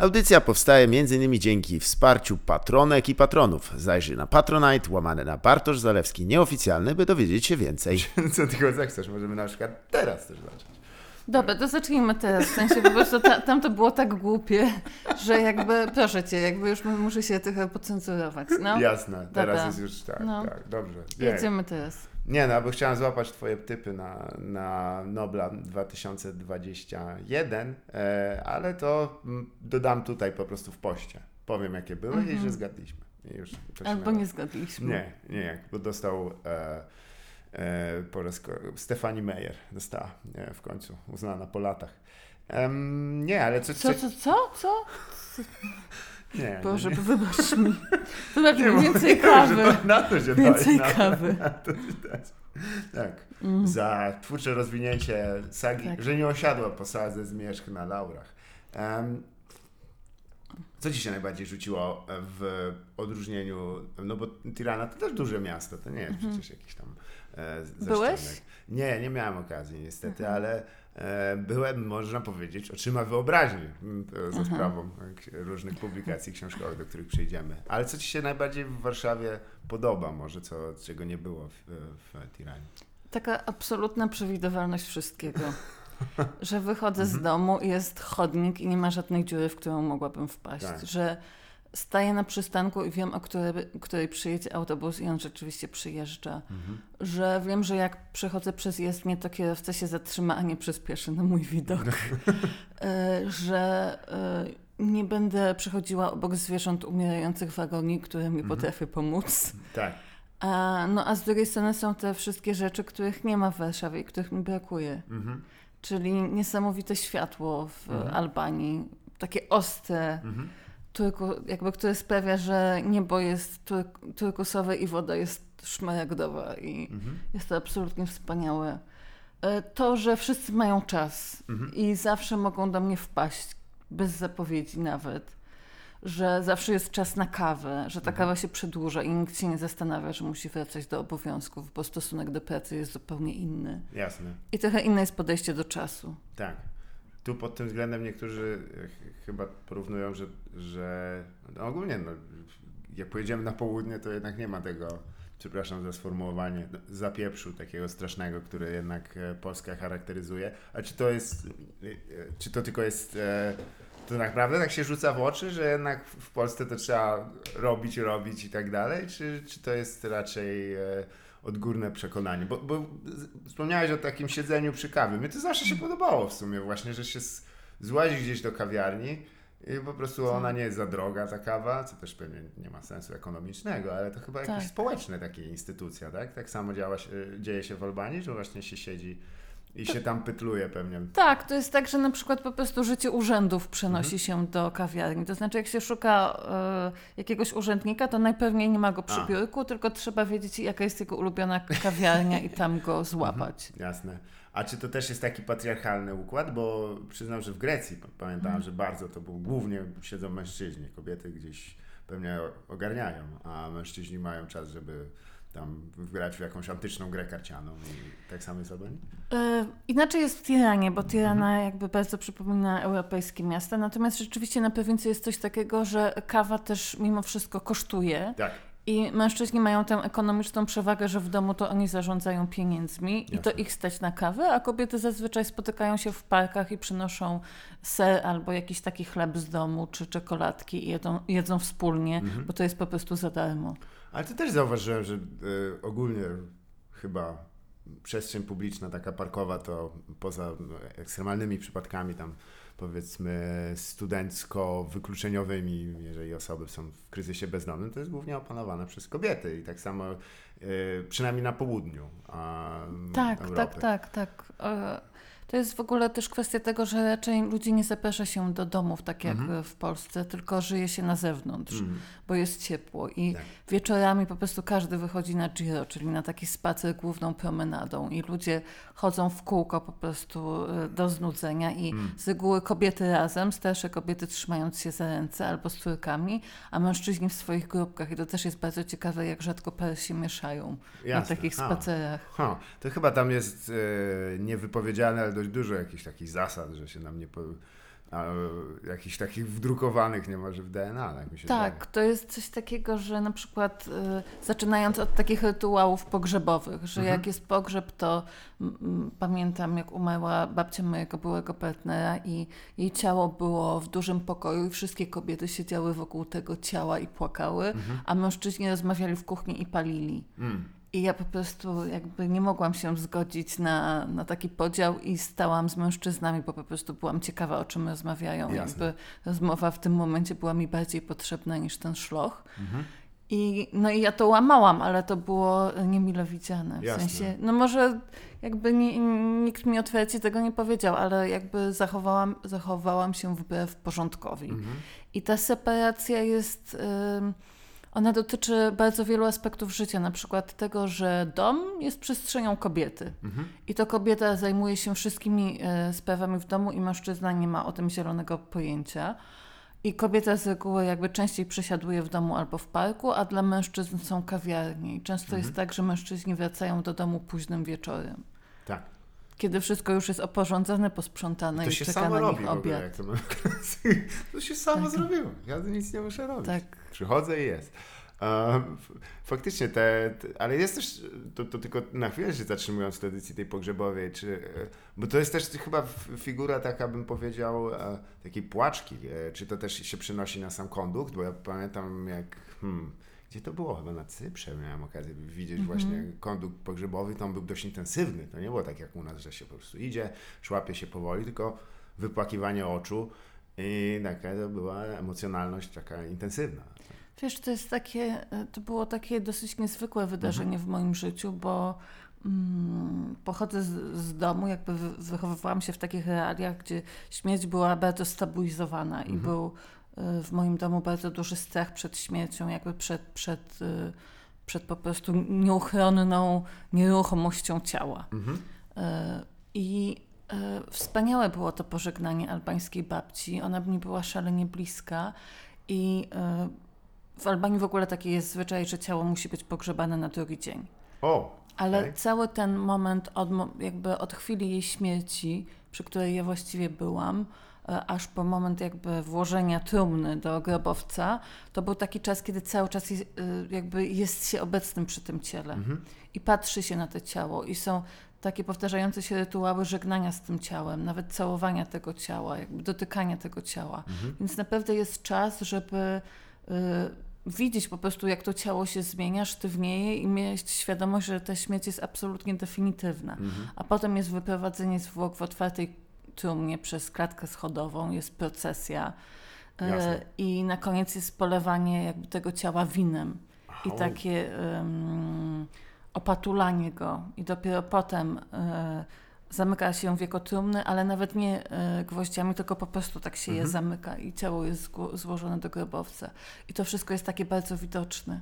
Audycja powstaje m.in. dzięki wsparciu patronek i patronów. Zajrzyj na Patronite, łamane na Bartosz Zalewski nieoficjalny, by dowiedzieć się więcej. Co tylko zechcesz, możemy na przykład teraz też zacząć. Dobra, to zacznijmy teraz. W sensie po prostu ta, tam to było tak głupie, że jakby, proszę cię, jakby już muszę się trochę pocenzurować. No, Jasne, teraz Dobra. jest już tak, No. tak, dobrze. Jedziemy teraz. Nie no, bo chciałem złapać twoje typy na, na Nobla 2021, e, ale to mm, dodam tutaj po prostu w poście. Powiem jakie były i że zgadliśmy. I już Mhm. Albo nie zgadliśmy. Nie, nie, bo dostał e, e, po raz Stefani Meyer dostała nie, w końcu, uznana po latach. Em, nie, ale co, Co, co, co? Co? Nie, Boże, nie, wybacz mi. Wybacz nie, mi, więcej nie, kawy. to- Na to się Więcej na- kawy. na to się dałeś. Tak. Mm. Za twórcze rozwinięcie sagi, Tak. że nie osiadła posadze zmierzch na laurach. Em, co ci się najbardziej rzuciło w odróżnieniu, no bo Tirana to też duże miasto, to nie jest przecież jakiś tam e, Byłeś? Nie, nie miałem okazji niestety, ale e, byłem, można powiedzieć, oczyma wyobraźni m, e, za sprawą e, k- różnych publikacji książkowych, do których przejdziemy. Ale co ci się najbardziej w Warszawie podoba może, co, czego nie było w, w Tiranie? Taka absolutna przewidywalność wszystkiego. Że wychodzę Mhm. z domu i jest chodnik i nie ma żadnej dziury, w którą mogłabym wpaść. Tak. Że staję na przystanku i wiem, o której, której przyjedzie autobus i on rzeczywiście przyjeżdża. Mhm. Że wiem, że jak przechodzę przez jezdnię, to kierowca się zatrzyma, a nie przyspieszy na mój widok. E, że e, nie będę przechodziła obok zwierząt umierających w agonii, które Mhm. mi potrafią pomóc. Tak. A, no a z drugiej strony są te wszystkie rzeczy, których nie ma w Warszawie i których mi brakuje. Mhm. Czyli niesamowite światło w Mhm. Albanii, takie ostre, Mhm. Turku, jakby, które sprawia, że niebo jest tur turkusowe i woda jest szmaragdowa i Mhm. jest to absolutnie wspaniałe. E, To, że wszyscy mają czas Mhm. i zawsze mogą do mnie wpaść, bez zapowiedzi nawet. Że zawsze jest czas na kawę, że ta kawa się przedłuża i nikt się nie zastanawia, że musi wracać do obowiązków, bo stosunek do pracy jest zupełnie inny. Jasne. I trochę inne jest podejście do czasu. Tak. Tu pod tym względem niektórzy e, ch- chyba porównują, że, że no ogólnie no, jak pojedziemy na południe, to jednak nie ma tego, przepraszam za sformułowanie, no, zapieprzu takiego strasznego, który jednak e, Polska charakteryzuje. A czy to jest, e, czy to tylko jest, to naprawdę tak się rzuca w oczy, że jednak w Polsce to trzeba robić, robić i tak dalej, czy, czy to jest raczej odgórne przekonanie? Bo, bo wspomniałeś o takim siedzeniu przy kawie. Mnie to zawsze się podobało w sumie właśnie, że się złazi gdzieś do kawiarni i po prostu ona nie jest za droga, ta kawa, co też pewnie nie ma sensu ekonomicznego, ale to chyba jakieś Tak. społeczne takie instytucja, tak? Tak samo działa dzieje się w Albanii, że właśnie się siedzi i się tam pytluje pewnie. Tak, to jest tak, że na przykład po prostu życie urzędów przenosi Mhm. się do kawiarni. To znaczy, jak się szuka e, jakiegoś urzędnika, to najpewniej nie ma go przy A. biurku, tylko trzeba wiedzieć, jaka jest jego ulubiona kawiarnia i tam go złapać. Jasne. A czy to też jest taki patriarchalny układ? Bo przyznam, że w Grecji p- pamiętałem, że bardzo to był głównie siedzą mężczyźni. Kobiety gdzieś pewnie ogarniają, a mężczyźni mają czas, żeby tam wgrać w jakąś antyczną grę karcianą. I tak samo jest Albanii? E, Inaczej jest w Tiranie, bo Tirana Mhm. jakby bardzo przypomina europejskie miasta, natomiast rzeczywiście na prowincji jest coś takiego, że kawa też mimo wszystko kosztuje Tak. i mężczyźni mają tę ekonomiczną przewagę, że w domu to oni zarządzają pieniędzmi i to Jasne. ich stać na kawę, a kobiety zazwyczaj spotykają się w parkach i przynoszą ser albo jakiś taki chleb z domu czy czekoladki i jedzą, jedzą wspólnie, Mhm. bo to jest po prostu za darmo. Ale ty też zauważyłem, że y, ogólnie chyba przestrzeń publiczna, taka parkowa, to poza no, ekstremalnymi przypadkami tam powiedzmy studencko-wykluczeniowymi, jeżeli osoby są w kryzysie bezdomnym, to jest głównie opanowane przez kobiety i tak samo y, przynajmniej na południu a, Tak, Europy. tak, tak, tak. To jest w ogóle też kwestia tego, że raczej ludzi nie zaprasza się do domów, tak jak Mhm. w Polsce, tylko żyje się na zewnątrz, Mm. bo jest ciepło. I Tak. wieczorami po prostu każdy wychodzi na Giro, czyli na taki spacer główną promenadą i ludzie chodzą w kółko po prostu e, do znudzenia i Mm. z reguły kobiety razem, starsze kobiety trzymając się za ręce albo z córkami, a mężczyźni w swoich grupkach. I to też jest bardzo ciekawe, jak rzadko pary się mieszają na Jasne. takich A. spacerach. Ha, to chyba tam jest e, niewypowiedziane, ale dość dużo jakichś takich zasad, że się nam nie po, A, jakichś takich wdrukowanych niemalże w DNA, tak mi się Tak, zdaje. to jest coś takiego, że na przykład y, zaczynając od takich rytuałów pogrzebowych, że Mhm. jak jest pogrzeb, to mm, pamiętam jak umarła babcia mojego byłego partnera i jej ciało było w dużym pokoju i wszystkie kobiety siedziały wokół tego ciała i płakały, Mhm. a mężczyźni rozmawiali w kuchni i palili. Mm. I ja po prostu jakby nie mogłam się zgodzić na, na taki podział i stałam z mężczyznami, bo po prostu byłam ciekawa, o czym rozmawiają. Jasne. Jakby rozmowa w tym momencie była mi bardziej potrzebna niż ten szloch. Mhm. I, no i ja to łamałam, ale to było niemile widziane. W Jasne. sensie, no może jakby ni, nikt mi otwarcie tego nie powiedział, ale jakby zachowałam, zachowałam się wbrew porządkowi. Mhm. I ta separacja jest. ym, Ona dotyczy bardzo wielu aspektów życia, na przykład tego, że dom jest przestrzenią kobiety. Mhm. I to kobieta zajmuje się wszystkimi e, sprawami w domu, i mężczyzna nie ma o tym zielonego pojęcia. I kobieta z reguły jakby częściej przesiaduje w domu albo w parku, a dla mężczyzn są kawiarnie. I często jest tak, że mężczyźni wracają do domu późnym wieczorem. Tak. Kiedy wszystko już jest oporządzone, posprzątane To i się czeka samo na robi nich ogóle, obiad. to, to się samo Tak. zrobiło. Ja nic nie muszę robić. Tak. Przychodzę i jest. Faktycznie te, te, ale jest też, to, to tylko na chwilę się zatrzymując w tradycji tej pogrzebowej, czy, e, bo to jest też chyba figura taka, bym powiedział, e, takiej płaczki, e, czy to też się przynosi na sam kondukt, bo ja pamiętam jak, hmm, gdzie to było? Chyba na Cyprze miałem okazję widzieć właśnie kondukt pogrzebowy, to on był dość intensywny, to nie było tak jak u nas, że się po prostu idzie, szłapie się powoli, tylko wypłakiwanie oczu i taka to była emocjonalność taka intensywna. Wiesz, to jest takie, e, to było takie dosyć niezwykłe wydarzenie w moim życiu, bo mm, pochodzę z, z domu, jakby wy- wychowywałam się w takich realiach, gdzie śmierć była bardzo stabilizowana i był e, w moim domu bardzo duży strach przed śmiercią, jakby przed, przed, e, przed po prostu nieuchronną nieruchomością ciała. E, I e, wspaniałe było to pożegnanie albańskiej babci. Ona mi była szalenie bliska i w Albanii w ogóle taki jest zwyczaj, że ciało musi być pogrzebane na drugi dzień. O! Ale Okej. cały ten moment od, mo- jakby od chwili jej śmierci, przy której ja właściwie byłam, e, aż po moment jakby włożenia trumny do grobowca, to był taki czas, kiedy cały czas jest, e, jakby jest się obecnym przy tym ciele Mhm. i patrzy się na to ciało i są takie powtarzające się rytuały żegnania z tym ciałem, nawet całowania tego ciała, jakby dotykania tego ciała. Więc naprawdę jest czas, żeby y, widzieć po prostu, jak to ciało się zmienia, sztywnieje i mieć świadomość, że ta śmierć jest absolutnie definitywna. A potem jest wyprowadzenie zwłok w otwartej trumnie przez klatkę schodową, jest procesja. Jasne. I na koniec jest polewanie jakby tego ciała winem. I Au. takie um, opatulanie go. I dopiero potem e, zamyka się wieko trumny, ale nawet nie e, gwoździami, tylko po prostu tak się je zamyka i ciało jest złożone do grobowca. I to wszystko jest takie bardzo widoczne.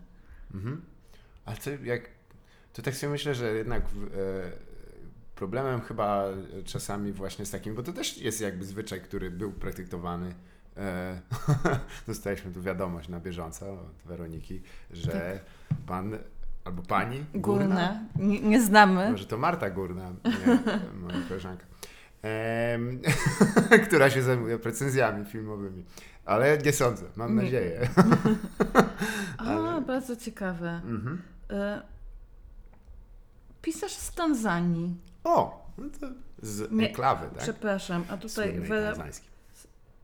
Mhm. Ale co, jak, to tak sobie myślę, że jednak e, problemem chyba czasami właśnie z takim, bo to też jest jakby zwyczaj, który był praktykowany. E, dostaliśmy tu wiadomość na bieżąco od Weroniki, że pan albo pani Górne. Nie, nie znamy. Może to Marta Górna, nie, moja koleżanka, em, która się zajmuje recenzjami filmowymi. Ale nie sądzę, mam Nie. nadzieję. A, bardzo ciekawe. Mhm. E, pisarz z Tanzanii. O, no to z Nie, enklawy, tak? Przepraszam, a tutaj Słynnej Wera... tanzańskiej.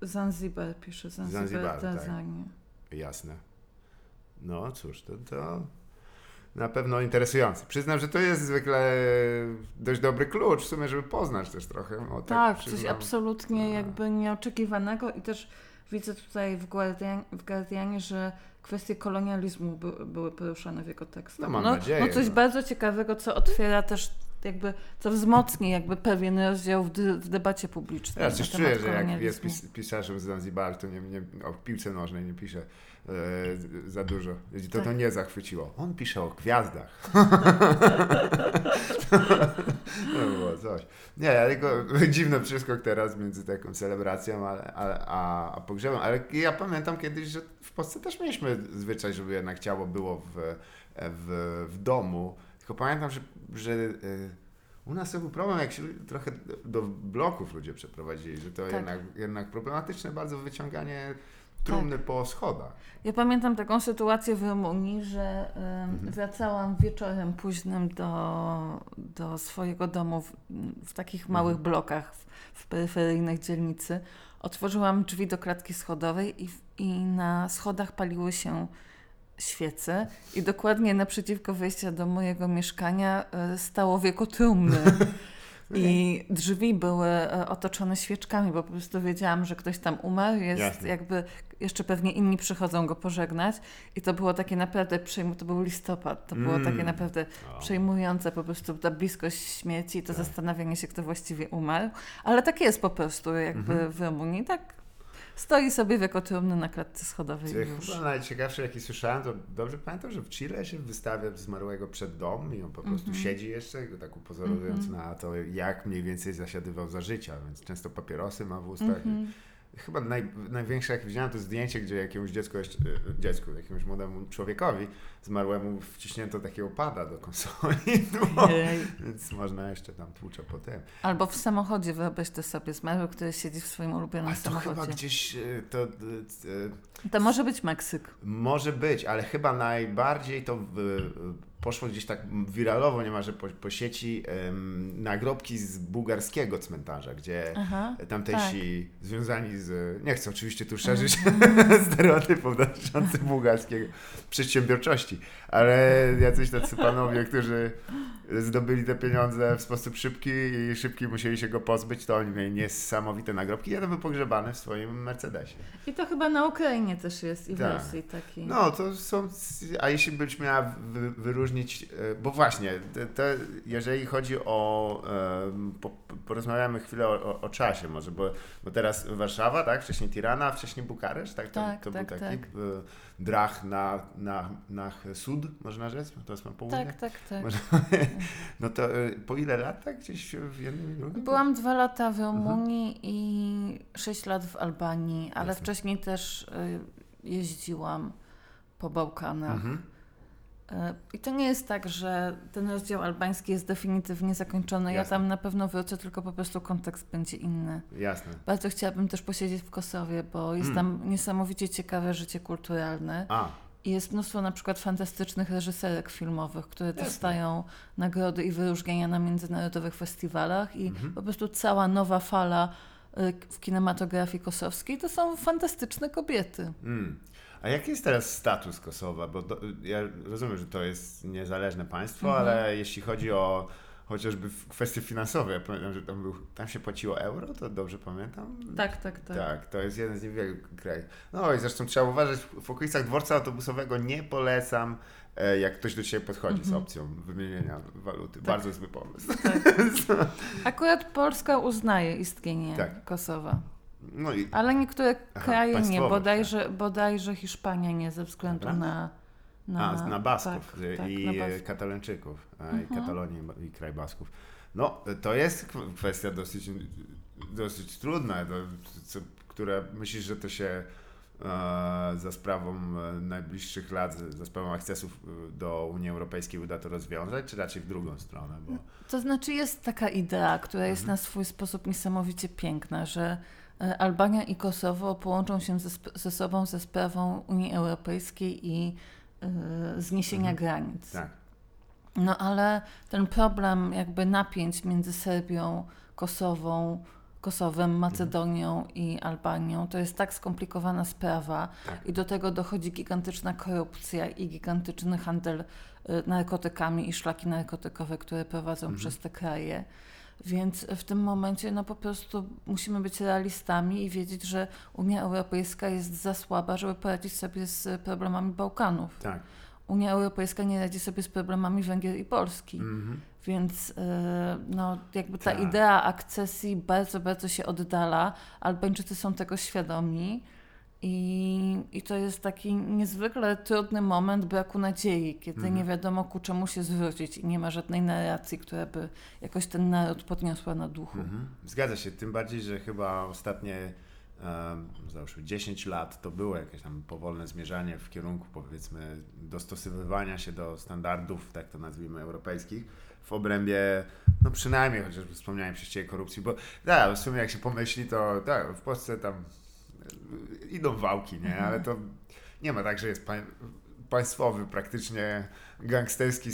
Zanzibar pisze, Zanzibar, Zanzibar, tak. Tanzania. Jasne. No cóż, to, to na pewno interesujące. Przyznam, że to jest zwykle dość dobry klucz w sumie, żeby poznać też trochę. O, Tak, coś przyznam. absolutnie A. jakby nieoczekiwanego i też widzę tutaj w, Guardian, w Guardianie, że kwestie kolonializmu by, były poruszane w jego tekstach. No, mam no, nadzieję, No coś no. bardzo ciekawego, co otwiera też jakby, co wzmocni jakby pewien rozdział w, dy, w debacie publicznej Ja coś czuję, że jak jest pis, pisarzem z Zanzibaru, to nie, nie, o piłce nożnej nie pisze e, za dużo. To to Tak. nie zachwyciło. On pisze o gwiazdach. no było coś. Nie, ale tylko dziwny przeskok teraz między taką celebracją a, a, a, a pogrzebem. Ale ja pamiętam kiedyś, że w Polsce też mieliśmy zwyczaj, żeby jednak ciało było w, w, w domu. Tylko pamiętam, że, że e, U nas to był problem, jak się trochę do bloków ludzie przeprowadzili, że to Tak. jednak, jednak problematyczne bardzo wyciąganie trumny po schodach. Ja pamiętam taką sytuację w Rumunii, że em, wracałam wieczorem późnym do, do swojego domu w, w takich małych blokach w, w peryferyjnych dzielnicy. Otworzyłam drzwi do klatki schodowej i, i na schodach paliły się świece i dokładnie naprzeciwko wejścia do mojego mieszkania e, stało wieko trumny. I drzwi były e, otoczone świeczkami, bo po prostu wiedziałam, że ktoś tam umarł, jest Jasne. jakby jeszcze pewnie inni przychodzą go pożegnać i to było takie naprawdę przejmujące, to był listopad, to było Mm. takie naprawdę O. przejmujące po prostu ta bliskość śmierci i to Tak. zastanawianie się, kto właściwie umarł, ale tak jest po prostu jakby Mhm. w Rumunii, tak stoi sobie wieko trumny na klatce schodowej Co już. chyba najciekawsze, jaki słyszałem, to dobrze pamiętam, że w Chile się wystawia zmarłego przed dom i on po prostu Mhm. siedzi jeszcze, tak upozorowując na to, jak mniej więcej zasiadywał za życia, więc często papierosy ma w ustach. Mhm. Chyba naj, największe, jak widziałem, to zdjęcie, gdzie jakiemuś dziecku, jeszcze, e, dziecku, jakiemuś młodemu człowiekowi zmarłemu wciśnięto takiego pada do konsoli, no, więc można jeszcze tam tłucze po tym. Albo w samochodzie wyobraź to sobie zmarły, który siedzi w swoim ulubionym A to chyba samochodzie. gdzieś e, to... e, e, To może być Meksyk. Może być, ale chyba najbardziej to w, poszło gdzieś tak wiralowo niemalże po, po sieci nagrobki z bułgarskiego cmentarza, gdzie Aha, tamtejsi Tak. związani z, nie chcę oczywiście tu szerzyć stereotypów dotyczących bułgarskiej przedsiębiorczości, ale jacyś tacy panowie, którzy zdobyli te pieniądze w sposób szybki i szybki musieli się go pozbyć, to oni mieli niesamowite nagrobki. Jeden był pogrzebany w swoim Mercedesie. I to chyba na Ukrainie też jest i w Tak. Rosji taki. No, to są. A jeśli byś miała wy, wyróżnić, e, bo właśnie, te, te, jeżeli chodzi o. Po, porozmawiamy chwilę o, o, o czasie, może, bo, bo teraz Warszawa, tak? Wcześniej Tirana, wcześniej Bukaresz, tak? To, Tak, to tak, był taki tak. e, drach na, na, na sud, można rzec? To jest na południe? tak, tak, tak. Może- No to e, po ile lat, tak? Gdzieś w jednym i drugim? Byłam dwa lata w Rumunii i sześć lat w Albanii, ale Jasne. wcześniej też y, jeździłam po Bałkanach. Mhm. Y, I to nie jest tak, że ten rozdział albański jest definitywnie zakończony. Ja Jasne. tam na pewno wrócę, tylko po prostu kontekst będzie inny. Jasne. Bardzo chciałabym też posiedzieć w Kosowie, bo jest Mm. tam niesamowicie ciekawe życie kulturalne. A, jest mnóstwo na przykład fantastycznych reżyserek filmowych, które Jasne. dostają nagrody i wyróżnienia na międzynarodowych festiwalach i Mhm. po prostu cała nowa fala y, w kinematografii kosowskiej to są fantastyczne kobiety. Mm. A jaki jest teraz status Kosowa? Bo do, ja rozumiem, że to jest niezależne państwo, Mhm. ale jeśli chodzi o chociażby w kwestie finansowe, ja pamiętam, że tam, był, tam się płaciło euro, to dobrze pamiętam? Tak, tak, tak. Tak, to jest jeden z niewielu krajów. No i zresztą trzeba uważać, w okolicach dworca autobusowego nie polecam, e, jak ktoś do Ciebie podchodzi z Mhm. opcją wymienienia waluty. Tak. Bardzo zły pomysł. Akurat Polska uznaje istnienie Tak. Kosowa, No i ale niektóre Aha, kraje nie, bodajże, bodajże Hiszpania nie, ze względu na... A, na Basków tak, tak, i na Katalończyków, a, i Mhm. Katalonii i kraj Basków. No, to jest kwestia dosyć, dosyć trudna, to, co, która myślisz, że to się e, za sprawą e, najbliższych lat, za sprawą akcesów e, do Unii Europejskiej uda to rozwiązać, czy raczej w drugą stronę? Bo, To znaczy jest taka idea, która jest Mhm. na swój sposób niesamowicie piękna, że e, Albania i Kosowo połączą się ze, ze sobą ze sprawą Unii Europejskiej i zniesienia Mhm. granic. tak. No ale ten problem jakby napięć między Serbią, Kosową, Kosowem, Macedonią i Albanią to jest tak skomplikowana sprawa Tak. i do tego dochodzi gigantyczna korupcja i gigantyczny handel y, narkotykami i szlaki narkotykowe, które prowadzą Mhm. przez te kraje. Więc w tym momencie no po prostu musimy być realistami i wiedzieć, że Unia Europejska jest za słaba, żeby poradzić sobie z problemami Bałkanów. Tak. Unia Europejska nie radzi sobie z problemami Węgier i Polski. Mhm. Więc yy, no, jakby ta Tak. idea akcesji bardzo, bardzo się oddala. Albańczycy są tego świadomi. I, I to jest taki niezwykle trudny moment braku nadziei, kiedy Mhm. nie wiadomo ku czemu się zwrócić i nie ma żadnej narracji, która by jakoś ten naród podniosła na duchu. Mhm. Zgadza się, tym bardziej, że chyba ostatnie załóżmy 10 lat, to było jakieś tam powolne zmierzanie w kierunku powiedzmy dostosowywania się do standardów, tak to nazwijmy, europejskich w obrębie, no przynajmniej chociażby wspomniałem przez Ciebie korupcji, bo tak, w sumie jak się pomyśli, to tak, w Polsce tam idą wałki, nie, ale to nie ma tak, że jest pań, państwowy, praktycznie gangsterski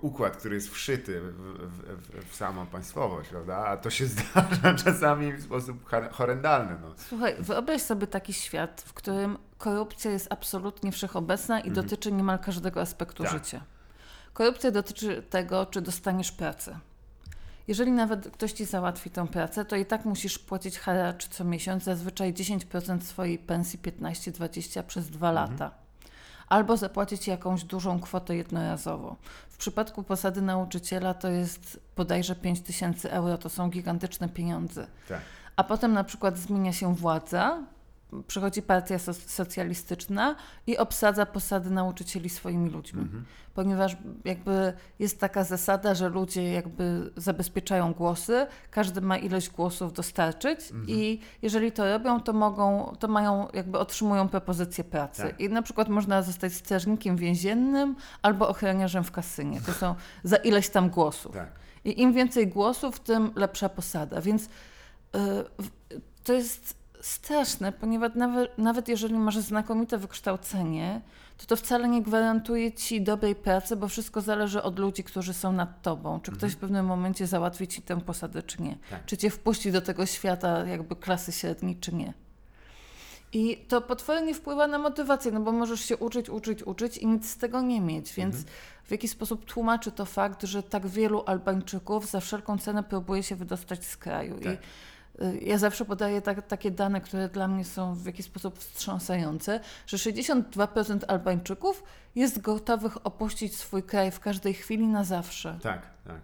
układ, który jest wszyty w, w, w, samą państwowość, prawda? A to się zdarza czasami w sposób horrendalny. No. Słuchaj, wyobraź sobie taki świat, w którym korupcja jest absolutnie wszechobecna i dotyczy niemal każdego aspektu Mhm. Tak. życia. Korupcja dotyczy tego, czy dostaniesz pracę. Jeżeli nawet ktoś ci załatwi tę pracę, to i tak musisz płacić haracz co miesiąc, zazwyczaj 10% swojej pensji, 15-20 przez dwa Mhm. lata. Albo zapłacić jakąś dużą kwotę jednorazowo. W przypadku posady nauczyciela to jest bodajże 5 tysięcy euro, to są gigantyczne pieniądze. Tak. A potem na przykład zmienia się władza, przychodzi partia soc- socjalistyczna i obsadza posady nauczycieli swoimi ludźmi. Ponieważ jakby jest taka zasada, że ludzie jakby zabezpieczają głosy, każdy ma ilość głosów dostarczyć i jeżeli to robią, to mogą, to mają, jakby otrzymują propozycję pracy. Tak. I na przykład można zostać strażnikiem więziennym albo ochroniarzem w kasynie. To są za ileś tam głosów. Tak. I im więcej głosów, tym lepsza posada. Więc y, w- to jest straszne, ponieważ nawet, nawet jeżeli masz znakomite wykształcenie, to to wcale nie gwarantuje ci dobrej pracy, bo wszystko zależy od ludzi, którzy są nad tobą. Czy ktoś w pewnym momencie załatwi ci tę posadę, czy nie. Tak. Czy cię wpuści do tego świata jakby klasy średniej, czy nie. I to potwornie wpływa na motywację, no bo możesz się uczyć, uczyć, uczyć i nic z tego nie mieć, więc w jaki sposób tłumaczy to fakt, że tak wielu Albańczyków za wszelką cenę próbuje się wydostać z kraju. Tak. I ja zawsze podaję tak, takie dane, które dla mnie są w jakiś sposób wstrząsające, że 62% Albańczyków jest gotowych opuścić swój kraj w każdej chwili na zawsze. Tak, tak.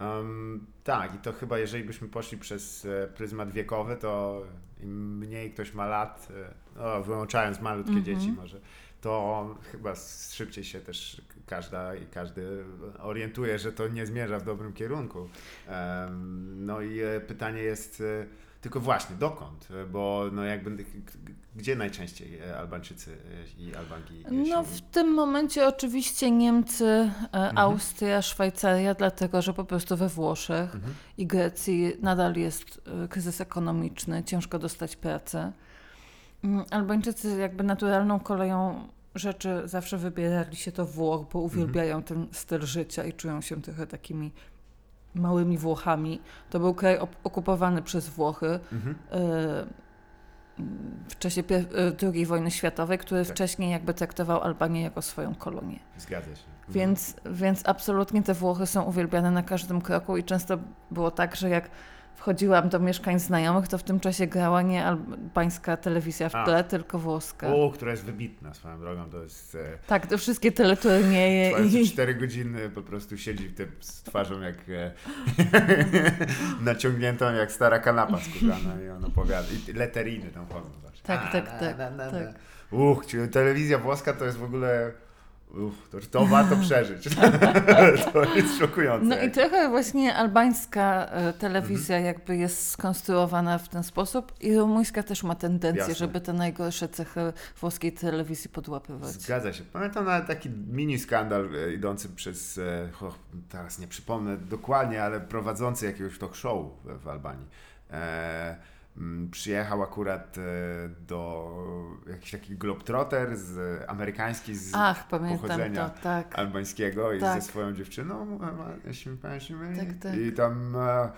Em, tak, i to chyba jeżeli byśmy poszli przez e, pryzmat wiekowy, to im mniej ktoś ma lat, e, wyłączając malutkie Mhm. dzieci może, to chyba szybciej się też każda i każdy orientuje, że to nie zmierza w dobrym kierunku. No i e, pytanie jest e, tylko właśnie dokąd, bo no jakby gdzie najczęściej e, Albańczycy i Albanki No się w tym momencie oczywiście Niemcy, Mhm. Austria, Szwajcaria, dlatego że po prostu we Włoszech Mhm. i Grecji nadal jest kryzys ekonomiczny, ciężko dostać pracę. Mm, Albańczycy jakby naturalną koleją rzeczy zawsze wybierali się do Włoch, bo uwielbiają ten styl życia i czują się trochę takimi małymi Włochami. To był kraj okupowany przez Włochy Mhm. e, w czasie II wojny światowej, który Tak. wcześniej jakby traktował Albanię jako swoją kolonię. Zgadza się. Mhm. Więc, więc absolutnie te Włochy są uwielbiane na każdym kroku i często było tak, że jak wchodziłam do mieszkań znajomych, to w tym czasie grała nie albańska telewizja w A. tle, tylko włoska. O, która jest wybitna swoją drogą, to jest... E, Tak, te wszystkie teleturnieje i... cztery godziny po prostu siedzi w tym z twarzą jak e, naciągniętą jak stara kanapa skórzana i on opowiada. I leteriny tam chodzą zawsze. Tak, A, tak, na, tak, na, na, tak. Uch, czyli telewizja włoska to jest w ogóle... Uch, to, to warto przeżyć. to jest szokujące. No i trochę właśnie albańska e, telewizja Mhm. jakby jest skonstruowana w ten sposób i rumuńska też ma tendencję, Jasne. żeby te najgorsze cechy włoskiej telewizji podłapywać. Zgadza się. Pamiętam nawet taki mini skandal e, idący przez, e, teraz nie przypomnę dokładnie, ale prowadzący jakiegoś talk show w, Albanii. E, przyjechał akurat e, do jakiś taki globetrotter z amerykański z Ach, pochodzenia to, tak. albańskiego i Tak. ze swoją dziewczyną, e, ma- jeśli pamiętam, Tak, tak. i tam e, e,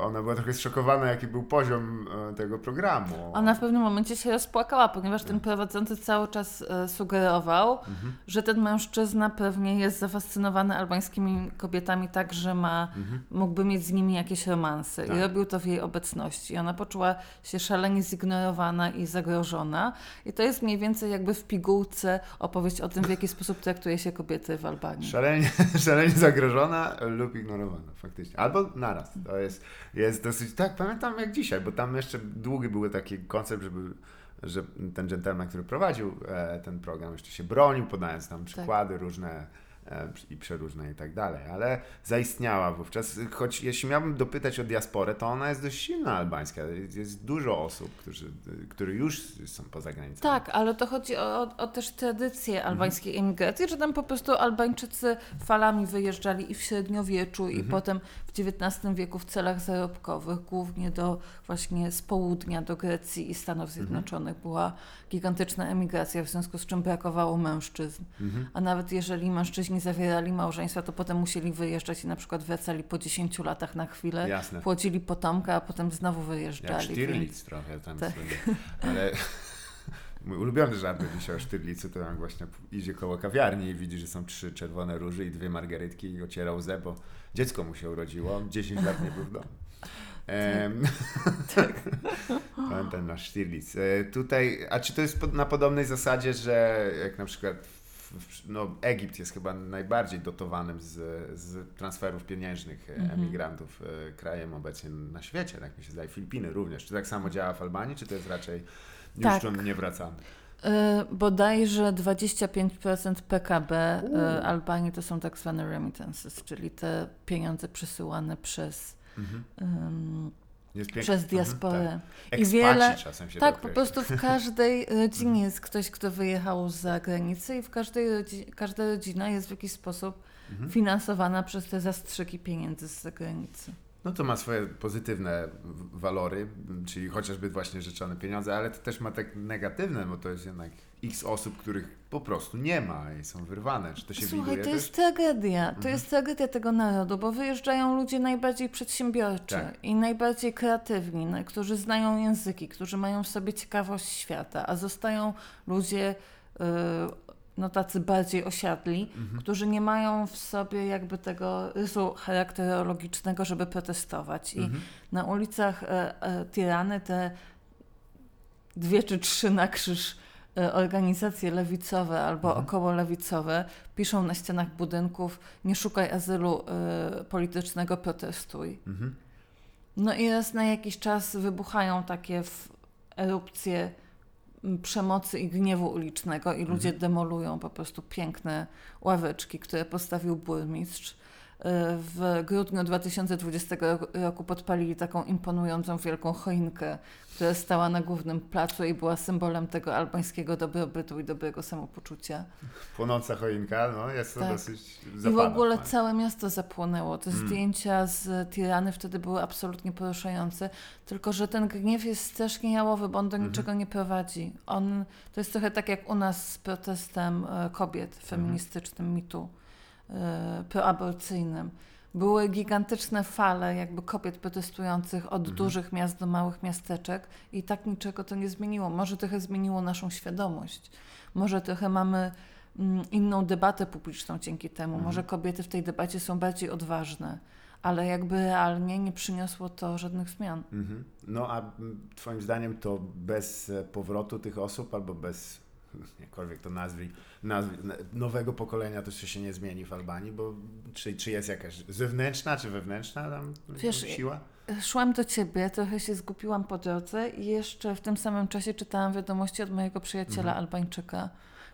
ona była trochę zszokowana, jaki był poziom e, tego programu. Ona w pewnym momencie się rozpłakała, ponieważ ten prowadzący cały czas e, sugerował, Mhm. że ten mężczyzna pewnie jest zafascynowany albańskimi kobietami tak, że ma, mógłby mieć z nimi jakieś romanse. Tak. I robił to w jej obecności. I ona poczuła się szalenie zignorowana i zagrożona. I to jest mniej więcej jakby w pigułce opowieść o tym, w jaki sposób traktuje się kobiety w Albanii. Szalenie, szalenie zagrożona lub ignorowana, faktycznie. Albo naraz. To jest, jest dosyć. Tak, pamiętam jak dzisiaj, bo tam jeszcze długi był taki koncept, żeby że ten gentleman, który prowadził e, ten program, jeszcze się bronił, podając tam przykłady różne e, i przeróżne i tak dalej, ale zaistniała wówczas, choć jeśli miałbym dopytać o diasporę, to ona jest dość silna albańska, jest dużo osób, którzy, którzy już są poza granicami. Tak, ale to chodzi o, o też tradycję albańskiej emigracji, że tam po prostu Albańczycy falami wyjeżdżali i w średniowieczu i potem w XIX wieku w celach zarobkowych, głównie do właśnie z południa, do Grecji i Stanów Zjednoczonych była gigantyczna emigracja, w związku z czym brakowało mężczyzn. A nawet jeżeli mężczyźni zawierali małżeństwa, to potem musieli wyjeżdżać i na przykład wracali po 10 latach na chwilę, Jasne. płodzili potomka, a potem znowu Jak wyjeżdżali. Stirlitz trochę tam Tak. sobie. Ale mój ulubiony żart dzisiaj o Stirlitzu, to jak właśnie idzie koło kawiarni i widzi, że są trzy czerwone róże i dwie margarytki i ociera łzę, bo dziecko mu się urodziło, 10 lat nie był w domu. Em, ten nasz Stirlitz. E, Tutaj, a czy to jest pod- na podobnej zasadzie, że jak na przykład w, w, no, Egipt jest chyba najbardziej dotowanym z, z transferów pieniężnych e, Mhm. emigrantów e, krajem obecnie na świecie, tak mi się zdaje, Filipiny również. Czy tak samo działa w Albanii, czy to jest raczej już Tak. nie wracamy? Y, bodajże 25% PKB y, Albanii to są tak zwane remittances, czyli te pieniądze przesyłane przez, Mhm. pięk- przez Mhm, diasporę. tak. I wiele- czasem się Tak, po prostu w każdej rodzinie jest ktoś, kto wyjechał z zagranicy i w każdej rodzi- każda rodzina jest w jakiś sposób Mhm. finansowana przez te zastrzyki pieniędzy z zagranicy. No to ma swoje pozytywne walory, czyli chociażby właśnie rzeczone pieniądze, ale to też ma tak negatywne, bo to jest jednak x osób, których po prostu nie ma i są wyrwane. Czy to się Słuchaj, to też? jest tragedia. To Mhm. jest tragedia tego narodu, bo wyjeżdżają ludzie najbardziej przedsiębiorczy Tak. i najbardziej kreatywni, którzy znają języki, którzy mają w sobie ciekawość świata, a zostają ludzie y, no, tacy bardziej osiadli, Mhm. którzy nie mają w sobie jakby tego rysu charakterologicznego, żeby protestować. I Mhm. na ulicach e, e, Tirany te dwie czy trzy na krzyż e, organizacje lewicowe albo Mhm. około lewicowe piszą na ścianach budynków nie szukaj azylu e, politycznego, protestuj. Mhm. No i raz na jakiś czas wybuchają takie erupcje przemocy i gniewu ulicznego i ludzie demolują po prostu piękne ławeczki, które postawił burmistrz. W grudniu 2020 roku podpalili taką imponującą wielką choinkę, która stała na głównym placu i była symbolem tego albańskiego dobrobytu i dobrego samopoczucia. Płonąca choinka, no jest to Tak. dosyć I w ogóle całe miasto zapłonęło. Te Mm. zdjęcia z Tirany wtedy były absolutnie poruszające, tylko że ten gniew jest strasznie jałowy, bo on do Mhm. niczego nie prowadzi. On, to jest trochę tak jak u nas z protestem e, kobiet Mhm. feministycznym mitu, proaborcyjnym. Były gigantyczne fale jakby kobiet protestujących od Mhm. dużych miast do małych miasteczek i tak niczego to nie zmieniło. Może trochę zmieniło naszą świadomość. Może trochę mamy mm, inną debatę publiczną dzięki temu. Mhm. Może kobiety w tej debacie są bardziej odważne, ale jakby realnie nie przyniosło to żadnych zmian. Mhm. No a m, twoim zdaniem to bez e, powrotu tych osób albo bez jakkolwiek to nazwij, nazwij nowego pokolenia to się nie zmieni w Albanii, bo czy, czy jest jakaś zewnętrzna czy wewnętrzna tam Wiesz, siła? Szłam do ciebie, trochę się zgubiłam po drodze i jeszcze w tym samym czasie czytałam wiadomości od mojego przyjaciela Mhm. Albańczyka,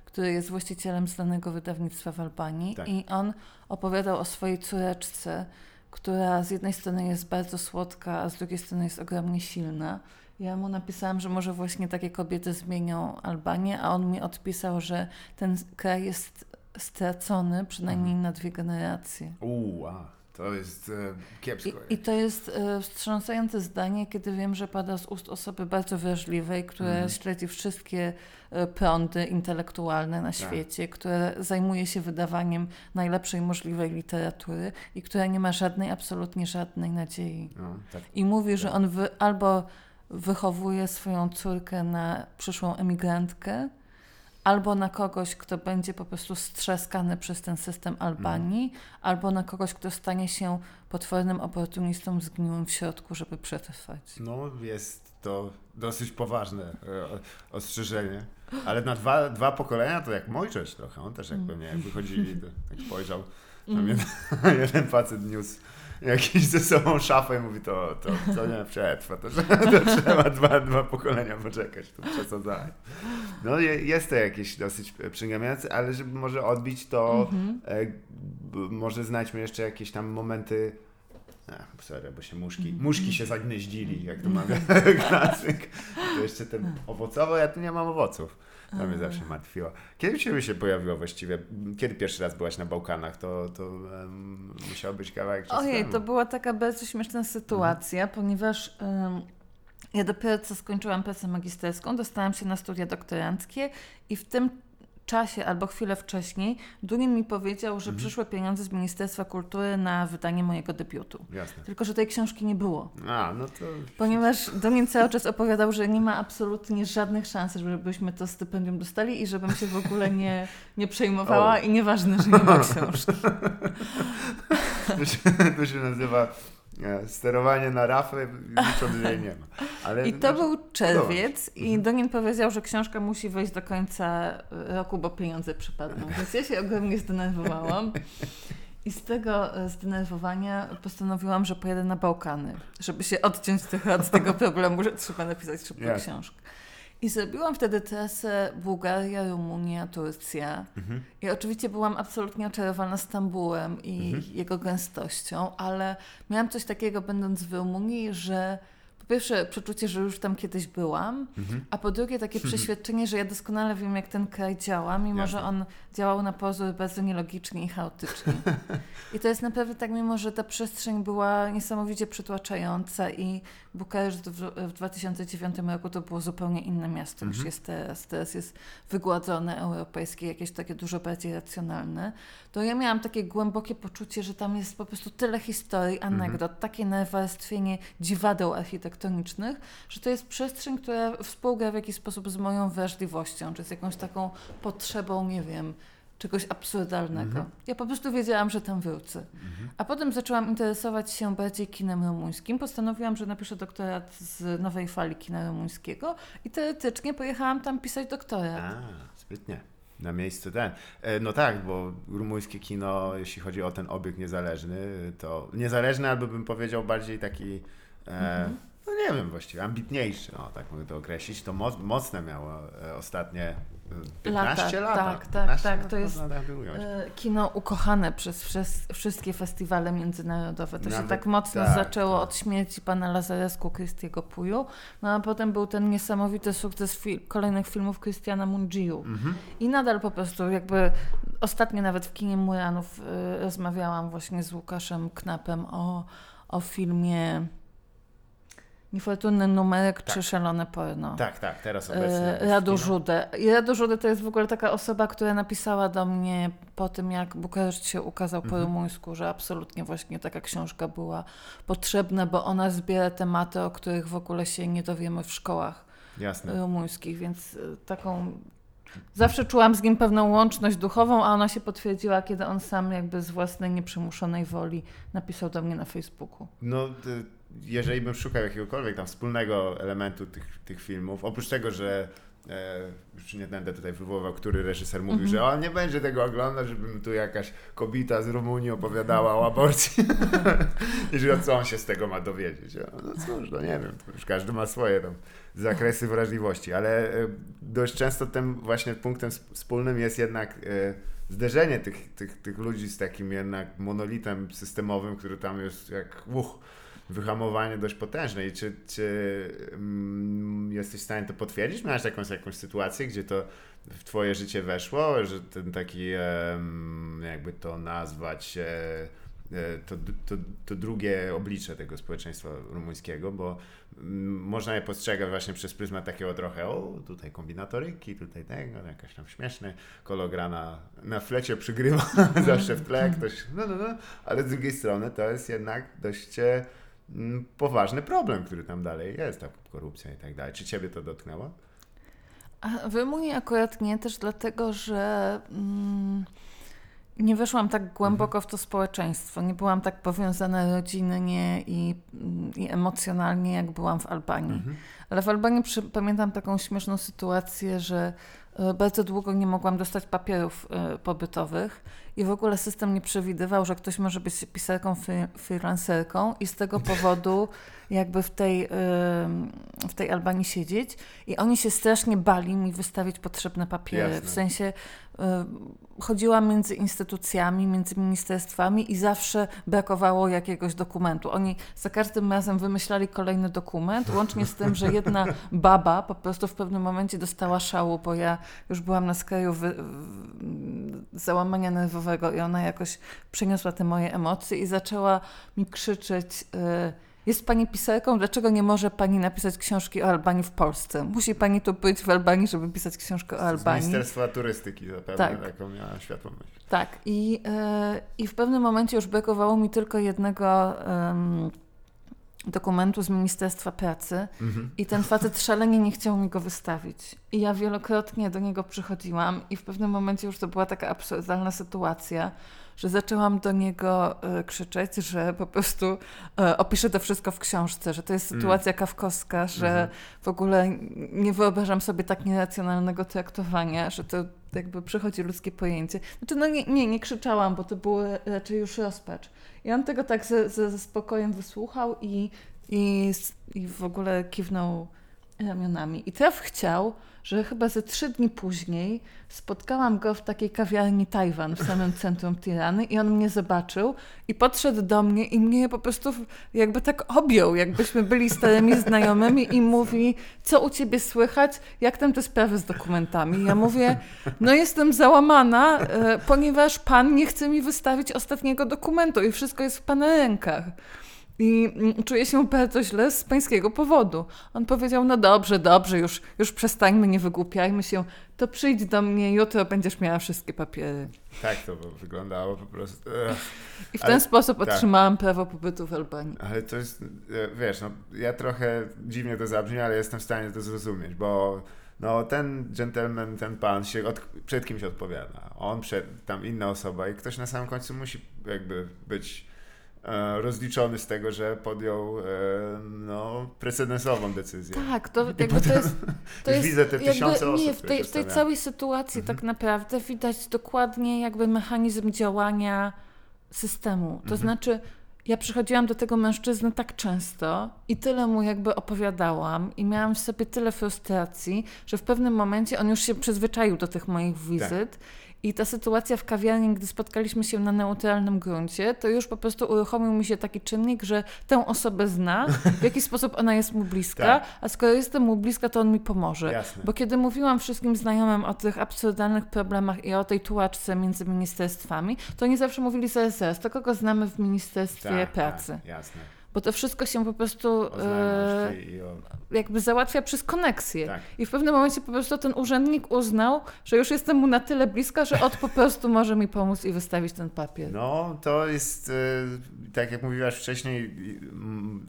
który jest właścicielem znanego wydawnictwa w Albanii Tak. i on opowiadał o swojej córeczce, która z jednej strony jest bardzo słodka, a z drugiej strony jest ogromnie silna. Ja mu napisałam, że może właśnie takie kobiety zmienią Albanię, a on mi odpisał, że ten kraj jest stracony przynajmniej Mhm. na dwie generacje. Uuu, to jest e, kiepsko. I, I to jest e, wstrząsające zdanie, kiedy wiem, że pada z ust osoby bardzo wrażliwej, która Mhm. śledzi wszystkie e, prądy intelektualne na świecie, która zajmuje się wydawaniem najlepszej możliwej literatury i która nie ma żadnej, absolutnie żadnej nadziei. no, tak. I mówi, że Tak. on wy, albo wychowuje swoją córkę na przyszłą emigrantkę, albo na kogoś, kto będzie po prostu strzaskany przez ten system Albanii, albo na kogoś, kto stanie się potwornym oportunistą zgniłym w środku, żeby przetrwać. No, jest to dosyć poważne e, ostrzeżenie. Ale na dwa, dwa pokolenia to jak Mojżesz trochę. On też jak Mm. pewnie jak wychodzili, to tak spojrzał. Tam Mm. jeden, jeden facet niósł jakiś ze sobą szafę i mówi, to, to, to nie przetrwa, to, to trzeba dwa, dwa pokolenia poczekać, to przesadzaj. No je- jest to jakieś dosyć przygnębiające, ale żeby może odbić, to e, b- może znajdźmy jeszcze jakieś tam momenty Ach, sorry, bo się muszki, muszki się zagnieździli, jak to mamy klasyk. To jeszcze ten owocowo, ja tu nie mam owoców. To mnie zawsze martwiło. Kiedy Ciebie się pojawiło właściwie? Kiedy pierwszy raz byłaś na Bałkanach? To, to um, musiał być kawałek czasu Ojej, to była taka bardzo śmieszna sytuacja, ponieważ ym, ja dopiero co skończyłam pracę magisterską, dostałam się na studia doktoranckie i w tym czasie albo chwilę wcześniej Dunin mi powiedział, że przyszły pieniądze z Ministerstwa Kultury na wydanie mojego debiutu. Jasne. Tylko, że tej książki nie było. A, no to... Ponieważ Dunin cały czas opowiadał, że nie ma absolutnie żadnych szans, żebyśmy to stypendium dostali i żebym się w ogóle nie, nie przejmowała O. i nieważne, że nie ma książki. To się, to się nazywa sterowanie na rafę, licząc, że jej nie ma. Ale, I to znaczy, był czerwiec Mhm. i Donin powiedział, że książka musi wyjść do końca roku, bo pieniądze przypadną. Więc ja się ogromnie zdenerwowałam. I z tego e, zdenerwowania postanowiłam, że pojadę na Bałkany, żeby się odciąć trochę od tego problemu, że trzeba napisać szybko książkę. I zrobiłam wtedy trasę Bułgaria, Rumunia, Turcja. Mhm. I oczywiście byłam absolutnie oczarowana Stambułem i Mhm. jego gęstością, ale miałam coś takiego, będąc w Rumunii, że po pierwsze przeczucie, że już tam kiedyś byłam, Mhm. a po drugie takie przeświadczenie, że ja doskonale wiem, jak ten kraj działa, mimo Jasne. że on działał na pozór bardzo nielogicznie i chaotycznie. I to jest naprawdę tak, mimo że ta przestrzeń była niesamowicie przytłaczająca i Bukareszt w, w 2009 roku to było zupełnie inne miasto niż Mhm. jest teraz. Teraz jest wygładzone, europejskie, jakieś takie dużo bardziej racjonalne. To ja miałam takie głębokie poczucie, że tam jest po prostu tyle historii, anegdot, takie nawarstwienie dziwadeł architektonicznych, że to jest przestrzeń, która współgra w jakiś sposób z moją wrażliwością, czy z jakąś taką potrzebą, nie wiem, czegoś absurdalnego. Ja po prostu wiedziałam, że tam wrócę. A potem zaczęłam interesować się bardziej kinem rumuńskim. Postanowiłam, że napiszę doktorat z nowej fali kina rumuńskiego i teoretycznie pojechałam tam pisać doktorat. A, sprytnie. Na miejscu ten. E, No tak, bo rumuńskie kino, jeśli chodzi o ten obieg niezależny, to niezależny albo bym powiedział bardziej taki, e, no nie wiem właściwie, ambitniejszy, o tak mogę to określić, to moc, mocne miało e, ostatnie 15 Lata, lat. tak, tak, tak, to jest-. E, Kino ukochane przez wszystkie festiwale międzynarodowe. To się Nawet tak mocno tak, zaczęło tak. od śmierci pana Lazarescu, Christiego Puju, no a potem był ten niesamowity sukces fi- kolejnych filmów Christiana Mungiu. Mhm. I nadal po prostu jakby ostatnio nawet w kinie Muranów y, rozmawiałam właśnie z Łukaszem Knapem o, o filmie Niefortunny numerek czy Szalone porno. Tak, tak, teraz obecnie. E, Radu. Żudę. I Radu Żudę to jest w ogóle taka osoba, która napisała do mnie po tym, jak Bukareszt się ukazał po Mhm. rumuńsku, że absolutnie właśnie taka książka była potrzebna, bo ona zbiera tematy, o których w ogóle się nie dowiemy w szkołach Jasne. rumuńskich, więc y, taką. Zawsze czułam z nim pewną łączność duchową, a ona się potwierdziła, kiedy on sam jakby z własnej nieprzymuszonej woli napisał do mnie na Facebooku. No, y, jeżeli bym szukał jakiegokolwiek tam wspólnego elementu tych, tych filmów, oprócz tego, że e, już nie będę tutaj wywoływał, który reżyser mówił, Mhm. że on nie będzie tego oglądać, żeby mi tu jakaś kobieta z Rumunii opowiadała o aborcji i że co on się z tego ma dowiedzieć. No cóż, no nie wiem, już każdy ma swoje tam zakresy wrażliwości, ale e, dość często tym właśnie punktem sp- wspólnym jest jednak e, zderzenie tych, tych, tych ludzi z takim jednak monolitem systemowym, który tam jest jak uch, wyhamowanie dość potężne. I czy, czy mm, jesteś w stanie to potwierdzić? Miałeś jakąś, jakąś sytuację, gdzie to w twoje życie weszło, że ten taki, jakby to nazwać, e, e, to, to, to drugie oblicze tego społeczeństwa rumuńskiego, bo mm, można je postrzegać właśnie przez pryzmat takiego trochę, o, tutaj kombinatoryki, tutaj tego, jakaś tam śmieszny kologra na, na flecie przygrywa zawsze w tle, ktoś, no, no, no, ale z drugiej strony to jest jednak dość e, poważny problem, który tam dalej jest, ta korupcja i tak dalej. Czy ciebie to dotknęło? A w Rumunii akurat nie, też dlatego, że mm, nie weszłam tak głęboko w to społeczeństwo. Nie byłam tak powiązana rodzinnie i, mm, i emocjonalnie, jak byłam w Albanii. Mhm. Ale w Albanii przy, pamiętam taką śmieszną sytuację, że bardzo długo nie mogłam dostać papierów e, pobytowych i w ogóle system nie przewidywał, że ktoś może być pisarką, freelancerką i z tego powodu jakby w tej, w tej Albanii siedzieć i oni się strasznie bali mi wystawić potrzebne papiery. Jasne. W sensie chodziłam między instytucjami, między ministerstwami i zawsze brakowało jakiegoś dokumentu. Oni za każdym razem wymyślali kolejny dokument, łącznie z tym, że jedna baba po prostu w pewnym momencie dostała szału, bo ja już byłam na skraju wy, załamania nerwowego i ona jakoś przeniosła te moje emocje i zaczęła mi krzyczeć y, jest pani pisarką, dlaczego nie może pani napisać książki o Albanii w Polsce? Musi pani tu być w Albanii, żeby pisać książkę o Z Albanii. Ministerstwa Turystyki zapewne Tak. taką miała światłą myśl. Tak, i, e, i w pewnym momencie już brakowało mi tylko jednego em, dokumentu z Ministerstwa Pracy Mhm. i ten facet szalenie nie chciał mi go wystawić. I ja wielokrotnie do niego przychodziłam i w pewnym momencie już to była taka absurdalna sytuacja, że zaczęłam do niego e, krzyczeć, że po prostu e, opiszę to wszystko w książce, że to jest Mm. sytuacja kawkowska, że Mhm. w ogóle nie wyobrażam sobie tak nieracjonalnego traktowania, że to jakby przychodzi ludzkie pojęcie. Znaczy, no nie, nie, nie krzyczałam, bo to było raczej już rozpacz. I on tego tak ze, ze, ze spokojem wysłuchał i, i, i w ogóle kiwnął ramionami. I traf chciał, że chyba ze trzy dni później spotkałam go w takiej kawiarni Tajwan w samym centrum Tirany i on mnie zobaczył i podszedł do mnie i mnie po prostu jakby tak objął, jakbyśmy byli starymi znajomymi i mówi, co u ciebie słychać, jak tam te sprawy z dokumentami. Ja mówię, no jestem załamana, e, ponieważ pan nie chce mi wystawić ostatniego dokumentu i wszystko jest w pana rękach. I mm, czuję się bardzo źle z pańskiego powodu. On powiedział, no dobrze, dobrze, już, już przestańmy, nie wygłupiajmy się, to przyjdź do mnie, jutro będziesz miała wszystkie papiery. Tak to wyglądało po prostu. I w Ale- ten sposób tak. otrzymałam prawo pobytu w Albanii. Ale to jest, e, wiesz, no, ja trochę dziwnie to zabrzmi, ale jestem w stanie to zrozumieć, bo no, ten gentleman, ten pan się od, przed kimś odpowiada. On przed, tam inna osoba i ktoś na samym końcu musi jakby być rozliczony z tego, że podjął e, no, precedensową decyzję. Tak, to jakby to jest... To jest widzę te tysiące osób, Nie, w tej, w tej całej sytuacji tak naprawdę widać dokładnie jakby mechanizm działania systemu. To Mhm. znaczy, ja przychodziłam do tego mężczyzny tak często i tyle mu jakby opowiadałam i miałam w sobie tyle frustracji, że w pewnym momencie on już się przyzwyczaił do tych moich wizyt. I ta sytuacja w kawiarni, gdy spotkaliśmy się na neutralnym gruncie, to już po prostu uruchomił mi się taki czynnik, że tę osobę zna, w jaki sposób ona jest mu bliska, Tak. a skoro jestem mu bliska, to on mi pomoże. Jasne. Bo kiedy mówiłam wszystkim znajomym o tych absurdalnych problemach i o tej tułaczce między ministerstwami, to oni zawsze mówili zaraz, zaraz, to kogo znamy w Ministerstwie Tak, Pracy. Tak, jasne. Bo to wszystko się po prostu e, jakby załatwia przez koneksję. Tak. I w pewnym momencie po prostu ten urzędnik uznał, że już jestem mu na tyle bliska, że od po prostu może mi pomóc i wystawić ten papier. No, to jest, e, tak jak mówiłaś wcześniej, mm,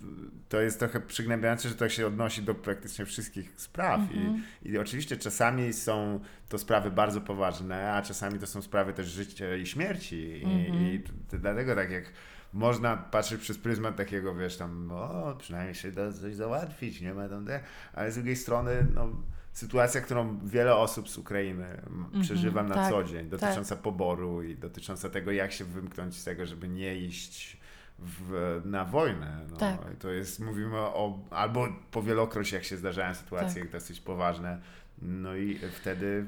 to jest trochę przygnębiające, że to się odnosi do praktycznie wszystkich spraw. Mhm. I, I oczywiście czasami są to sprawy bardzo poważne, a czasami to są sprawy też życia i śmierci. I, Mhm. i t- dlatego tak jak można patrzeć przez pryzmat takiego, wiesz, tam, o, przynajmniej się da coś załatwić, nie ma tam, te, ale z drugiej strony, no, sytuacja, którą wiele osób z Ukrainy mm, przeżywa na tak, co dzień, dotycząca poboru i dotycząca tego, jak się wymknąć z tego, żeby nie iść w, na wojnę. No, Tak. To jest, mówimy o, albo powielokroć, jak się zdarzają sytuacje Tak. dosyć poważne, no i wtedy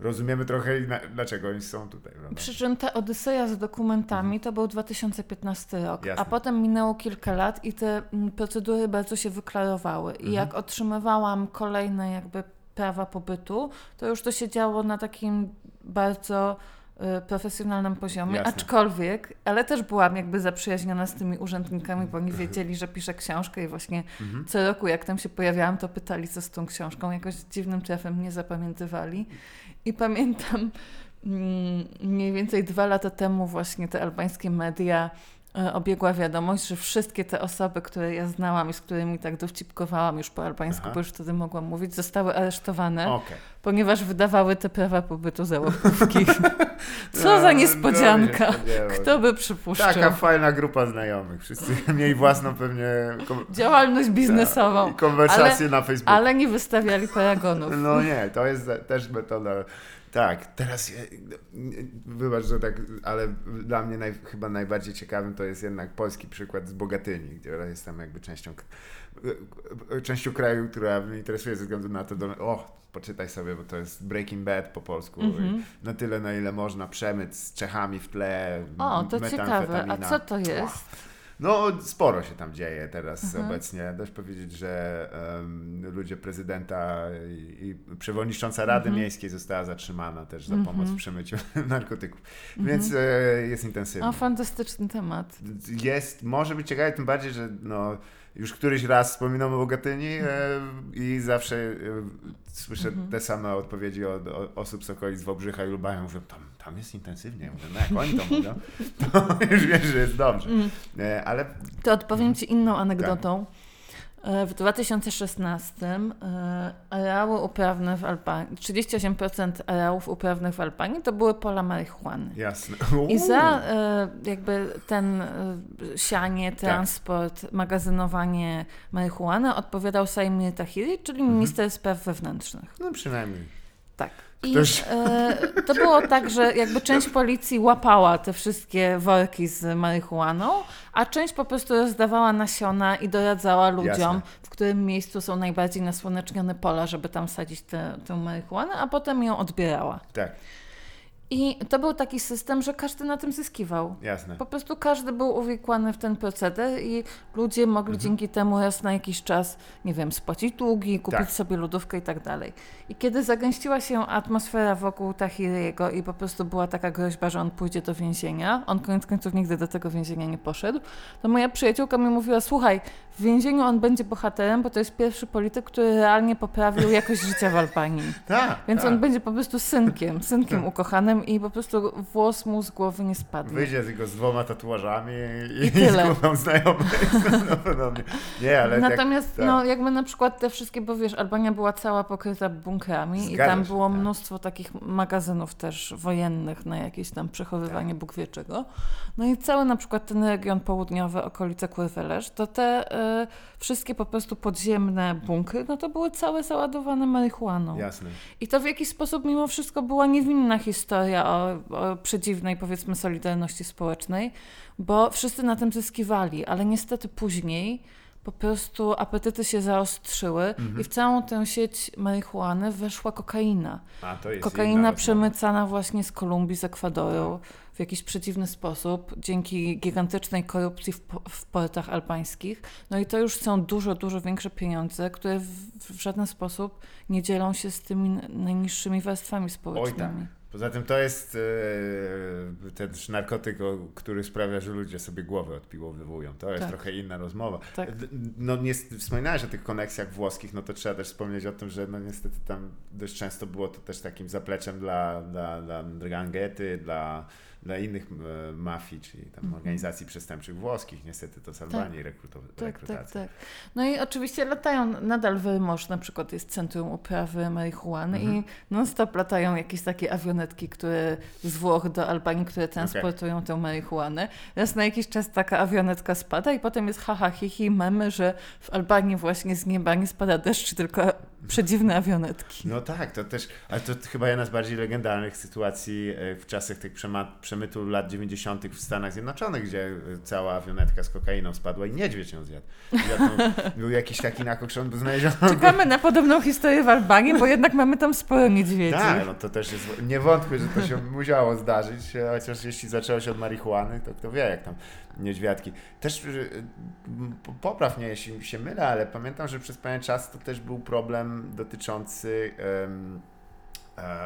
rozumiemy trochę, na, dlaczego oni są tutaj. Prawda? Przy czym ta Odyseja z dokumentami to był 2015 rok, Jasne. a potem minęło kilka lat i te mm, procedury bardzo się wyklarowały. I jak otrzymywałam kolejne jakby prawa pobytu, to już to się działo na takim bardzo y, profesjonalnym poziomie, Jasne. aczkolwiek, ale też byłam jakby zaprzyjaźniona z tymi urzędnikami, bo oni wiedzieli, że piszę książkę i właśnie Mhm. co roku jak tam się pojawiałam, to pytali co z tą książką, jakoś dziwnym trafem mnie zapamiętywali. I pamiętam mm, mniej więcej dwa lata temu właśnie te albańskie media obiegła wiadomość, że wszystkie te osoby, które ja znałam i z którymi tak dowcipkowałam już po albańsku, Aha. bo już wtedy mogłam mówić, zostały aresztowane Okej. ponieważ wydawały te prawa pobytu za łapówki. Co No, za no, niespodzianka. się. Kto by przypuszczał? Taka fajna grupa znajomych. Wszyscy mieli własną pewnie Działalność biznesową. i konwersację na Facebooku. Ale nie wystawiali paragonów. No nie, to jest też metoda. Tak, teraz wybacz, że tak, ale dla mnie naj, chyba najbardziej ciekawym to jest jednak polski przykład z Bogatyni, gdzie jestem jakby częścią, częścią kraju, która mnie interesuje ze względu na to, do, o, poczytaj sobie, bo to jest Breaking Bad po polsku. Mhm. I Na tyle, na ile można, przemyt z Czechami w tle, O, to ciekawe. A co to jest? No, sporo się tam dzieje teraz Mhm. obecnie. Dość powiedzieć, że em, ludzie prezydenta i, i przewodnicząca Rady Mhm. Miejskiej została zatrzymana też za Mhm. pomoc w przemyciu narkotyków. Mhm. Więc e, jest intensywnie. O, fantastyczny temat. Jest, może być ciekawe, tym bardziej, że no, już któryś raz wspominam o Bogatyni e, i zawsze e, słyszę Mhm. te same odpowiedzi od, od osób z okolic Wałbrzycha i Lubają, mówią, tam, tam jest intensywnie. Ja Mówię, no jak oni to mówią, to już wiesz, że jest dobrze. Mm. E, ale To odpowiem Ci inną anegdotą. Tak. E, W 2016 e, areały uprawne w Albanii, 38% areałów uprawnych w Albanii to były pola marihuany. Jasne. I Uuu. za e, jakby ten sianie, Tak. transport, magazynowanie marihuany odpowiadał Saimir Tahiri, czyli Mhm. minister spraw wewnętrznych. No przynajmniej. Tak. I Ktoś- e, to było tak, że jakby część policji łapała te wszystkie worki z marihuaną, a część po prostu rozdawała nasiona i doradzała ludziom, Jasne. w którym miejscu są najbardziej nasłonecznione pola, żeby tam sadzić tę tę marihuanę, a potem ją odbierała. Tak, I to był taki system, że każdy na tym zyskiwał. jasne. Po prostu każdy był uwikłany w ten proceder i ludzie mogli Mhm. dzięki temu raz na jakiś czas, nie wiem, spłacić długi, kupić Tak. sobie lodówkę i tak dalej. I kiedy zagęściła się atmosfera wokół Tahiriego i po prostu była taka groźba, że on pójdzie do więzienia, on koniec końców nigdy do tego więzienia nie poszedł, to moja przyjaciółka mi mówiła, słuchaj, w więzieniu on będzie bohaterem, bo to jest pierwszy polityk, który realnie poprawił jakość życia w Albanii. Tak, Więc tak. on będzie po prostu synkiem, synkiem Tak. ukochanym i po prostu włos mu z głowy nie spadnie. Wyjdzie tylko z dwoma tatuażami i, I tyle. z grupą znajomych. Prawdopodobnie. Nie, ale Natomiast tak. no, jakby na przykład te wszystkie, bo wiesz, Albania była cała pokryta bunkrami i tam było tak. mnóstwo takich magazynów też wojennych na jakieś tam przechowywanie Tak. Bóg wie czego. No i cały na przykład ten region południowy, okolice Kurwelesz, to te y, wszystkie po prostu podziemne bunkry, no to były całe załadowane marihuaną. tak. Jasne. I to w jakiś sposób mimo wszystko była niewinna historia o, o przedziwnej, powiedzmy, solidarności społecznej, bo wszyscy na tym zyskiwali, ale niestety później po prostu apetyty się zaostrzyły Mhm. i w całą tę sieć marihuany weszła kokaina. A, to jest Kokaina przemycana właśnie z Kolumbii, z Ekwadoru w jakiś przeciwny sposób, dzięki gigantycznej korupcji w, po- w portach albańskich. No i to już są dużo, dużo większe pieniądze, które w, w żaden sposób nie dzielą się z tymi najniższymi warstwami społecznymi. Poza tym to jest e, ten narkotyk, który sprawia, że ludzie sobie głowę odpiłowywują. To jest Tak. trochę inna rozmowa. Tak. No nie wspominałeś o tych koneksjach włoskich, no to trzeba też wspomnieć o tym, że no niestety tam dość często było to też takim zapleczem dla, dla, dla Dranghety, dla, dla innych e, mafii, czyli tam Mhm. organizacji przestępczych włoskich. Niestety to z Albanii rekruto- Tak, tak, tak. No i oczywiście latają, nadal w Rymosz na przykład jest centrum uprawy marihuany Mhm. i non-stop latają jakieś takie awionetki, które z Włoch do Albanii, które transportują tę marihuanę. Raz na jakiś czas taka awionetka spada i potem jest haha, hi, hi, memy, że w Albanii właśnie z nieba nie spada deszcz, tylko przedziwne awionetki. No tak, to też, ale to chyba jedna z bardziej legendarnych sytuacji e, w czasach tych przema- przemytu lat 90. w Stanach Zjednoczonych, gdzie cała awionetka z kokainą spadła i niedźwiedź ją zjadł. Był jakiś taki nakokszony, bo znaleziono. Czekamy na podobną historię w Albanii, bo jednak mamy tam sporo niedźwiedzi. Tak, no to też jest, nie wątpię, że to się musiało zdarzyć, chociaż jeśli zaczęło się od marihuany, to kto wie jak tam niedźwiadki. Też popraw mnie, jeśli się mylę, ale pamiętam, że przez pewien czas to też był problem dotyczący e,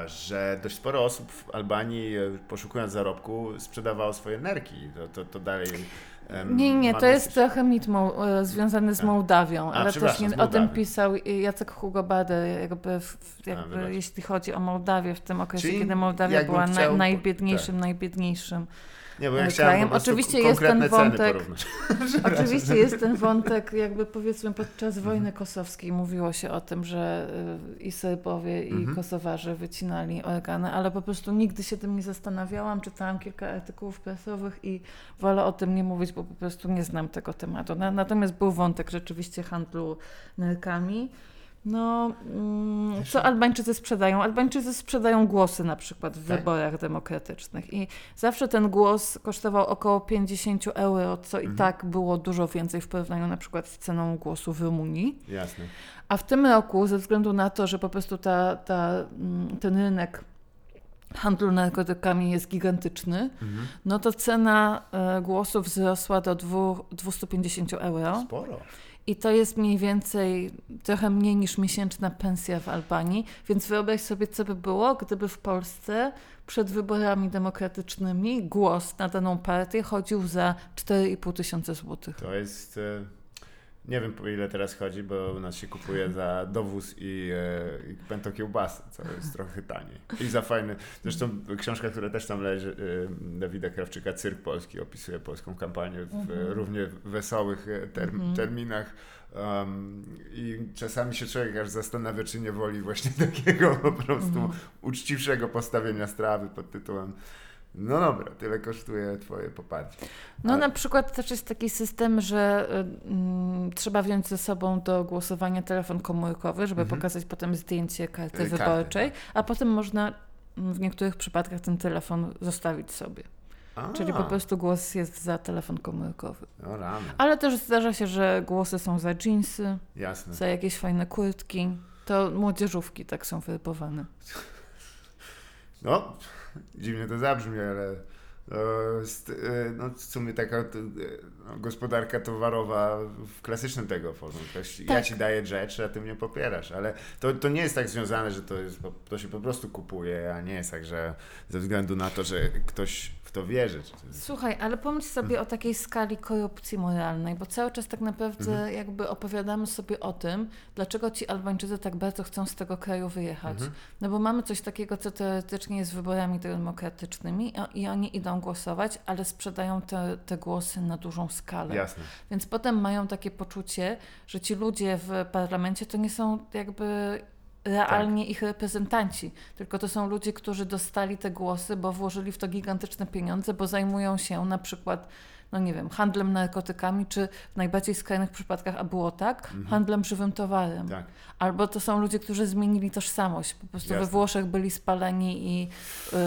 że dość sporo osób w Albanii, e, poszukując zarobku, sprzedawało swoje nerki. To, to, to dalej. Nie, nie, to jest dosyć- trochę mit e, związany z A. Mołdawią, A, ale też nie, o tym pisał Jacek Hugo Bader, jakby, jakby wybacz. jeśli chodzi o Mołdawię w tym okresie, Czyli kiedy Mołdawia była chciał- tak. naj, najbiedniejszym, najbiedniejszym Nie, bo ja chciałem krajem. Oczywiście jest ten wątek. Oczywiście jest ten wątek, jakby powiedzmy podczas wojny kosowskiej mówiło się o tym, że y, i Serbowie, i Mhm. Kosowarze wycinali organy, ale po prostu nigdy się tym nie zastanawiałam. Czytałam kilka artykułów prasowych i wolę o tym nie mówić, bo po prostu nie znam tego tematu. Na, natomiast był wątek rzeczywiście handlu nerkami. No, mm, co Albańczycy sprzedają? Albańczycy sprzedają głosy na przykład w Tak? wyborach demokratycznych i zawsze ten głos kosztował około 50 euro, co i Mhm. tak było dużo więcej w porównaniu na przykład z ceną głosu w Rumunii. Jasne. A w tym roku, ze względu na to, że po prostu ta, ta, mm, ten rynek handlu narkotykami jest gigantyczny, Mhm. no to cena e, głosu wzrosła do dwu- 250 euro. Sporo. I to jest mniej więcej trochę mniej niż miesięczna pensja w Albanii, więc wyobraź sobie, co by było, gdyby w Polsce przed wyborami demokratycznymi głos na daną partię chodził za 4,5 tysiąca złotych. To jest. E, nie wiem po ile teraz chodzi, bo u nas się kupuje za dowóz i, e, i pęto kiełbasy, co jest trochę taniej. I za fajny. Zresztą książka, która też tam leży, e, Dawida Krawczyka, Cyrk Polski, opisuje polską kampanię w Mhm. równie wesołych e, term, Mhm. terminach. Um, I czasami się człowiek aż zastanawia, czy nie woli właśnie takiego po prostu Mhm. uczciwszego postawienia strawy pod tytułem no dobra, tyle kosztuje twoje poparcie. No Ale- na przykład też jest taki system, że y, mm, trzeba wziąć ze sobą do głosowania telefon komórkowy, żeby Mhm. pokazać potem zdjęcie karty karty, wyborczej, a potem można mm, w niektórych przypadkach ten telefon zostawić sobie. Czyli po A, prostu głos jest za telefon komórkowy. No rany, Ale też zdarza się, że głosy są za dżinsy, jasne. za jakieś fajne kurtki. To młodzieżówki tak są wyrypowane. No, dziwnie to zabrzmi, ale jest, e, no, w sumie taka e, no, gospodarka towarowa w klasycznym tego formie. Ktoś, Ja Tak. ci daję rzecz, a ty mnie popierasz, ale to, to nie jest tak związane, że to, jest, to się po prostu kupuje, a nie jest tak, że ze względu na to, że ktoś to wierzy. Słuchaj, ale pomyśl sobie o takiej skali korupcji moralnej, bo cały czas tak naprawdę Mhm. jakby opowiadamy sobie o tym, dlaczego ci Albańczycy tak bardzo chcą z tego kraju wyjechać. Mhm. No bo mamy coś takiego, co teoretycznie jest wyborami demokratycznymi i, i oni idą głosować, ale sprzedają te, te głosy na dużą skalę. Jasne. Więc potem mają takie poczucie, że ci ludzie w parlamencie to nie są jakby realnie Tak. ich reprezentanci, tylko to są ludzie, którzy dostali te głosy, bo włożyli w to gigantyczne pieniądze, bo zajmują się na przykład, no nie wiem, handlem narkotykami, czy w najbardziej skrajnych przypadkach, a było tak, handlem żywym towarem. Tak. Albo to są ludzie, którzy zmienili tożsamość. Po prostu we Jasne. Włoszech byli spaleni i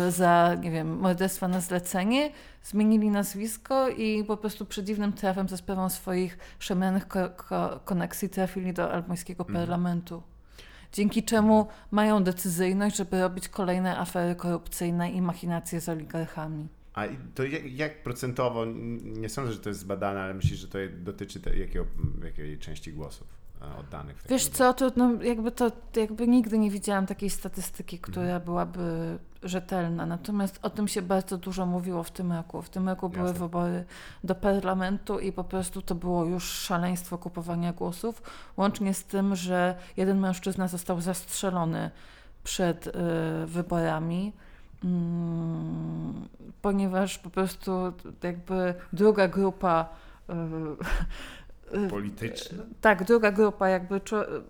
y, za, nie wiem, morderstwa na zlecenie, zmienili nazwisko i po prostu przedziwnym trafem za sprawą swoich szemranych ko- ko- koneksji trafili do albańskiego Mhm. parlamentu. Dzięki czemu mają decyzyjność, żeby robić kolejne afery korupcyjne i machinacje z oligarchami. A to jak, jak procentowo, nie sądzę, że to jest zbadane, ale myślisz, że to dotyczy jakiej części głosów oddanych? Wiesz co, to no, jakby to jakby nigdy nie widziałam takiej statystyki, która Mhm. byłaby rzetelna. Natomiast o tym się bardzo dużo mówiło w tym roku. W tym roku były Jasne. wybory do parlamentu i po prostu to było już szaleństwo kupowania głosów, łącznie z tym, że jeden mężczyzna został zastrzelony przed y, wyborami. Mm, ponieważ po prostu jakby druga grupa y, Polityczne? tak, druga grupa, jakby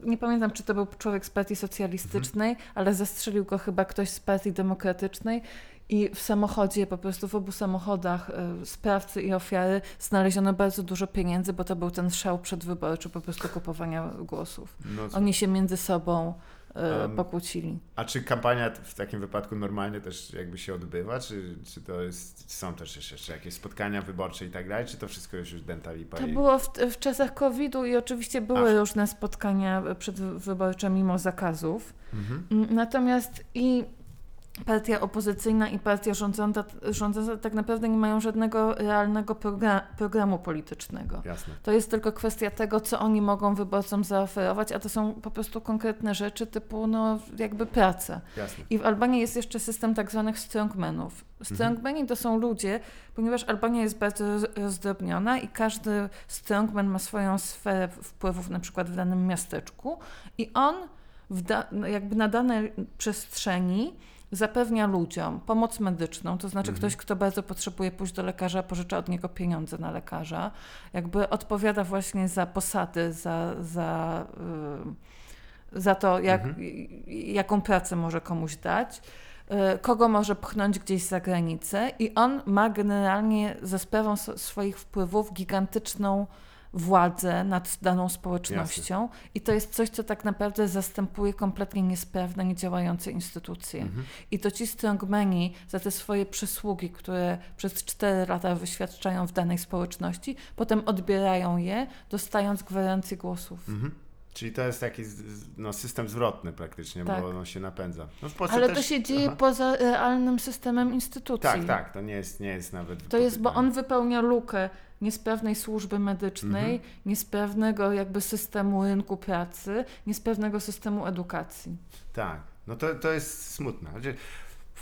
nie pamiętam, czy to był człowiek z partii socjalistycznej, Mhm. ale zastrzelił go chyba ktoś z partii demokratycznej. I w samochodzie, po prostu w obu samochodach y, sprawcy i ofiary znaleziono bardzo dużo pieniędzy, bo to był ten szał przedwyborczy po prostu kupowania głosów. No, Oni się między sobą Em, pokłócili. A czy kampania w takim wypadku normalnie też jakby się odbywa? Czy, czy to jest, są też jeszcze, jakieś spotkania wyborcze i tak dalej? Czy to wszystko już już denta lipa? To i- było w, w czasach COVID-u i oczywiście były Ach. różne spotkania przedwyborcze mimo zakazów. Mhm. Natomiast i partia opozycyjna i partia rządząca, rządząca tak naprawdę nie mają żadnego realnego progra- programu politycznego. Jasne. To jest tylko kwestia tego, co oni mogą wyborcom zaoferować, a to są po prostu konkretne rzeczy typu no, jakby praca. Jasne. I w Albanii jest jeszcze system tak zwanych strongmenów. Strongmeni to są ludzie, ponieważ Albania jest bardzo roz- rozdrobniona i każdy strongman ma swoją sferę wpływów na przykład w danym miasteczku i on jakby na danej przestrzeni zapewnia ludziom pomoc medyczną, to znaczy Mhm. ktoś, kto bardzo potrzebuje pójść do lekarza, pożycza od niego pieniądze na lekarza, jakby odpowiada właśnie za posady, za, za, y, za to, jak, Mhm. jaką pracę może komuś dać. y, Kogo może pchnąć gdzieś za granicę, i on ma generalnie ze sprawą swoich wpływów gigantyczną władzę nad daną społecznością, i to jest coś, co tak naprawdę zastępuje kompletnie niesprawne, niedziałające instytucje. Mhm. I to ci strongmeni za te swoje przysługi, które przez 4 lata wyświadczają w danej społeczności, potem odbierają je, dostając gwarancję głosów. Mhm. Czyli to jest taki z- z- no, system zwrotny praktycznie, Tak. bo on się napędza. No Ale też... to się dzieje Aha. poza realnym systemem instytucji. Tak, tak, to nie jest, nie jest nawet... To jest, bo on wypełnia lukę niesprawnej służby medycznej, Mhm. jakby systemu rynku pracy, niesprawnego systemu edukacji. Tak, no to, to jest smutne.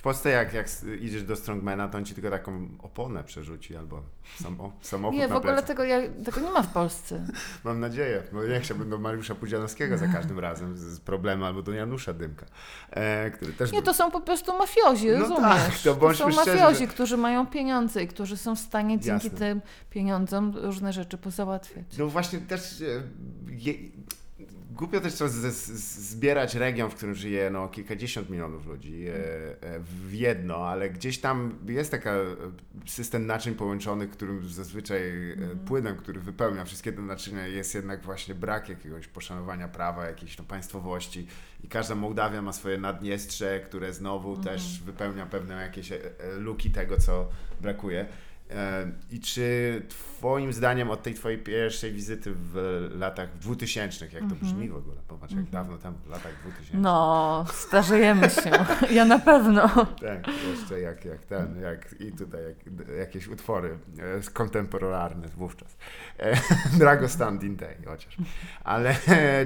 W Polsce jak, jak idziesz do strongmana, to on ci tylko taką oponę przerzuci albo samo, samochód Nie, w ogóle tego, ja, tego nie ma w Polsce. Mam nadzieję, bo nie chciałbym do Mariusza Pudzianowskiego za każdym razem z, z problemem, albo do Janusza Dymka, e, który też Nie, był- to są po prostu mafiozi, No rozumiesz? tak, to bądźmy są szczerzy, mafiozi, że- którzy mają pieniądze i którzy są w stanie dzięki Jasne. tym pieniądzom różne rzeczy pozałatwiać. No właśnie też e, je, głupio też z, zbierać region, w którym żyje no, kilkadziesiąt milionów ludzi e, e, w jedno, ale gdzieś tam jest taka e, system naczyń połączonych, którym zazwyczaj e, płynem, który wypełnia wszystkie te naczynia jest jednak właśnie brak jakiegoś poszanowania prawa, jakiejś no, państwowości. I każda Mołdawia ma swoje naddniestrze, które znowu też wypełnia pewne jakieś luki tego, co brakuje. E, I czy Twoim zdaniem od tej Twojej pierwszej wizyty w latach 2000, jak to brzmi w ogóle? Popatrz, jak dawno temu, w latach 2000. No, starzejemy się. Ja na pewno. Tak, jeszcze jak, jak ten, jak i tutaj jak, jakieś utwory e, kontemporarne wówczas. E, Drago Standing Day chociaż. Ale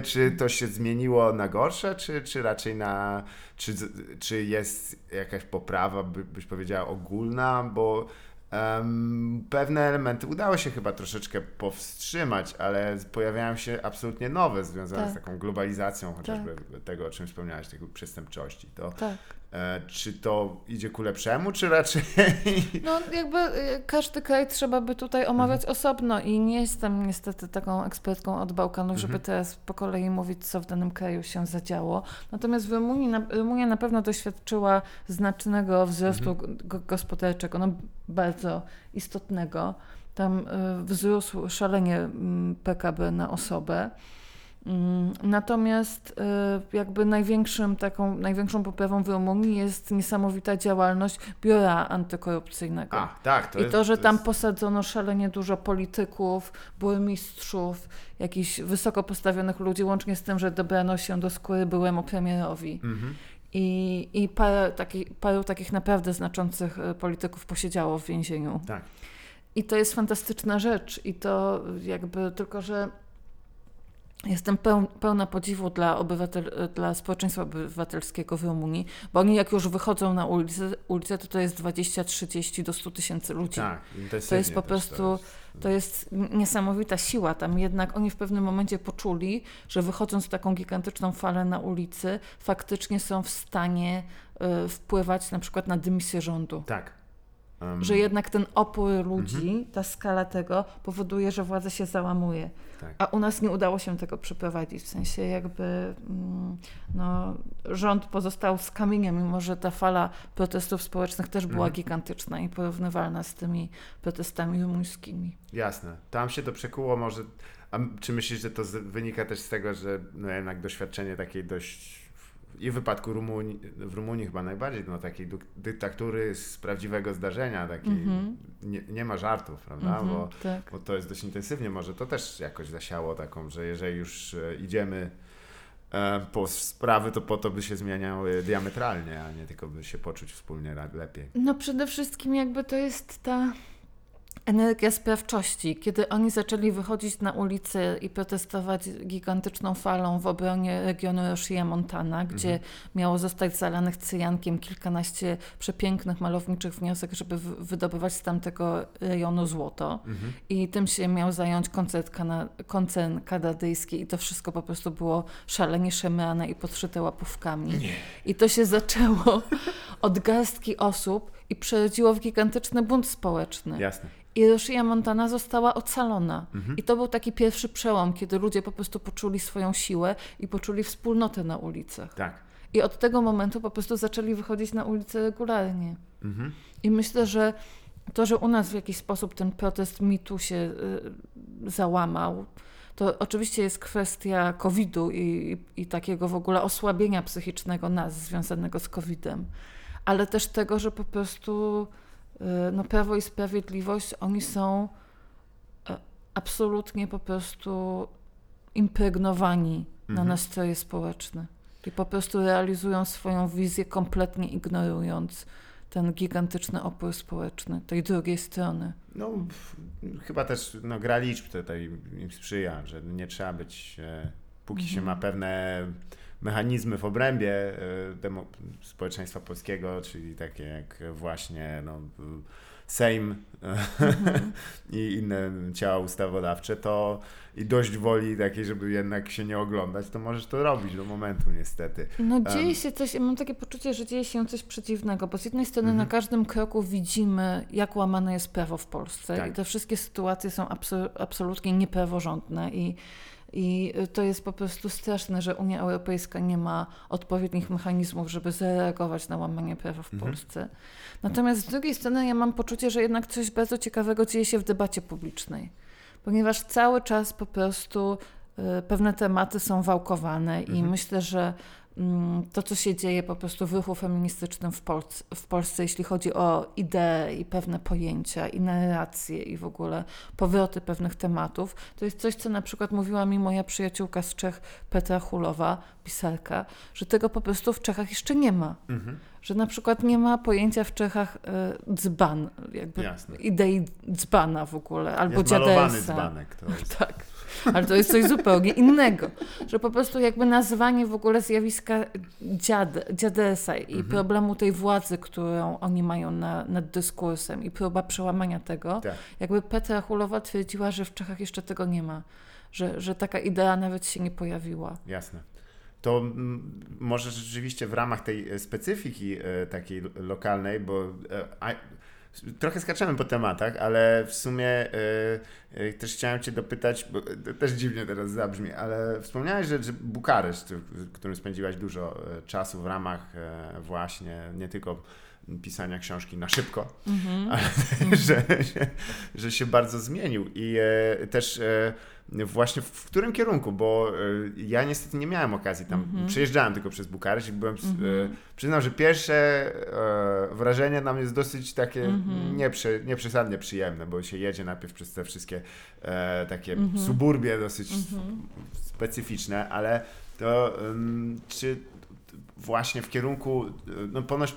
czy to się zmieniło na gorsze, czy, czy raczej na... Czy, czy jest jakaś poprawa, by, byś powiedziała, ogólna? Bo em, pewne elementy udało się chyba troszeczkę powstrzymać, ale pojawiają się absolutnie nowe, związane z Tak. taką globalizacją chociażby tego, o czym wspomniałaś, tej przestępczości. To, Tak. E, czy to idzie ku lepszemu, czy raczej... No jakby y, każdy kraj trzeba by tutaj omawiać Mhm. osobno i nie jestem niestety taką ekspertką od Bałkanów, żeby Mhm. teraz po kolei mówić, co w danym kraju się zadziało. Natomiast w Rumunii na, Rumunia na pewno doświadczyła znacznego wzrostu Mhm. go- gospodarczego, no bardzo istotnego. Tam y, wzrósł szalenie mm, PKB na osobę. Mm, Natomiast y, jakby największym taką, największą poprawą w Rumunii jest niesamowita działalność biura antykorupcyjnego. A, tak, to I jest, to, że tam jest... posadzono szalenie dużo polityków, burmistrzów, jakichś wysoko postawionych ludzi, łącznie z tym, że dobrano się do skóry byłemu premierowi. Mhm. I, i parę, taki, paru takich naprawdę znaczących y, polityków posiedziało w więzieniu. Tak. I to jest fantastyczna rzecz. I to jakby tylko, że jestem peł, pełna podziwu dla, obywatel, dla społeczeństwa obywatelskiego w Rumunii, bo oni jak już wychodzą na ulicę, ulicę to to jest 20, 30 do 100 tysięcy ludzi. Tak, To jest po prostu- To jest... To jest niesamowita siła tam, jednak oni w pewnym momencie poczuli, że wychodząc w taką gigantyczną falę na ulicy, faktycznie są w stanie y, wpływać na przykład na dymisję rządu. Tak. Em, Że jednak ten opór ludzi, Mhm. ta skala tego powoduje, że władza się załamuje. Tak. A u nas nie udało się tego przeprowadzić. W sensie jakby mm, no, rząd pozostał z kamieniem, mimo że ta fala protestów społecznych też była Mhm. gigantyczna i porównywalna z tymi protestami rumuńskimi. Jasne. Tam się to przekuło może... A czy myślisz, że to z, wynika też z tego, że no jednak doświadczenie takiej dość... I w wypadku Rumunii, w Rumunii chyba najbardziej, no takiej dyktatury z prawdziwego zdarzenia, takiej Mhm. nie, nie ma żartów, prawda? Mhm, Bo tak. bo to jest dość intensywnie, może to też jakoś zasiało taką, że jeżeli już e, idziemy e, po sprawy, to po to by się zmieniały diametralnie, a nie tylko by się poczuć wspólnie lepiej. No przede wszystkim jakby to jest ta energia sprawczości. Kiedy oni zaczęli wychodzić na ulicę i protestować gigantyczną falą w obronie regionu Roshia Montana, gdzie Mhm. miało zostać zalanych cyjankiem kilkanaście przepięknych, malowniczych wniosek, żeby wy- wydobywać z tamtego rejonu złoto. Mhm. I tym się miał zająć koncert kana- koncern kanadyjski i to wszystko po prostu było szalenie szemrane i podszyte łapówkami. I to się zaczęło od garstki osób i przerodziło w gigantyczny bunt społeczny. Jasne. I Roshia Montana została ocalona. Mhm. I to był taki pierwszy przełom, kiedy ludzie po prostu poczuli swoją siłę i poczuli wspólnotę na ulicach. Tak. I od tego momentu po prostu zaczęli wychodzić na ulicę regularnie. Mhm. I myślę, że to, że u nas w jakiś sposób ten protest mitu się y, załamał, to oczywiście jest kwestia COVID-u i, i, i takiego w ogóle osłabienia psychicznego nas związanego z COVID-em, ale też tego, że po prostu y, no, Prawo i Sprawiedliwość, oni są e, absolutnie po prostu impregnowani na Mhm. nastroje społeczne. I po prostu realizują swoją wizję, kompletnie ignorując ten gigantyczny opór społeczny tej drugiej strony. No, chyba też no, gra liczb tutaj im sprzyja, że nie trzeba być, e, póki się ma pewne mechanizmy w obrębie e, demo, społeczeństwa polskiego, czyli takie jak właśnie no, Sejm i inne ciała ustawodawcze, to i dość woli takiej, żeby jednak się nie oglądać, to możesz to robić do momentu niestety. No dzieje się coś, ja mam takie poczucie, że dzieje się coś przeciwnego, bo z jednej strony Mhm. na każdym kroku widzimy, jak łamane jest prawo w Polsce Tak. i te wszystkie sytuacje są abso- absolutnie niepraworządne i i to jest po prostu straszne, że Unia Europejska nie ma odpowiednich mechanizmów, żeby zareagować na łamanie prawa w Mhm. Polsce. Natomiast z drugiej strony ja mam poczucie, że jednak coś bardzo ciekawego dzieje się w debacie publicznej, ponieważ cały czas po prostu y, pewne tematy są wałkowane i Mhm. myślę, że to, co się dzieje po prostu w ruchu feministycznym w, Polsce, w Polsce, jeśli chodzi o idee i pewne pojęcia i narracje i w ogóle powroty pewnych tematów, to jest coś, co na przykład mówiła mi moja przyjaciółka z Czech, Petra Hulowa, pisarka, że tego po prostu w Czechach jeszcze nie ma. Mhm. Że na przykład nie ma pojęcia w Czechach e, dzban, jakby Jasne. idei dzbana w ogóle, albo Jest dziadesa. dzbanek. To jest. Tak. Ale to jest coś zupełnie innego. Że po prostu jakby nazwanie w ogóle zjawiska dziad, dziadesa i Mhm. problemu tej władzy, którą oni mają na, nad dyskursem i próba przełamania tego, Tak. jakby Petra Hulowa twierdziła, że w Czechach jeszcze tego nie ma. Że, że taka idea nawet się nie pojawiła. Jasne. To może rzeczywiście w ramach tej specyfiki e, takiej lokalnej, bo e, trochę skaczemy po tematach, ale w sumie e, e, też chciałem Cię dopytać, bo to też dziwnie teraz zabrzmi, ale wspomniałeś, że, że Bukareszt, w którym spędziłaś dużo e, czasu w ramach e, właśnie nie tylko pisania książki na szybko, ale że, że, że się bardzo zmienił i e, też właśnie w którym kierunku, bo e, ja niestety nie miałem okazji tam, przejeżdżałem tylko przez Bukareszt i byłem, s- e, przyznam, że pierwsze e, wrażenie nam jest dosyć takie nieprze, nieprzesadnie przyjemne, bo się jedzie najpierw przez te wszystkie e, takie suburbie dosyć specyficzne, ale to czy właśnie w kierunku, y, no ponoć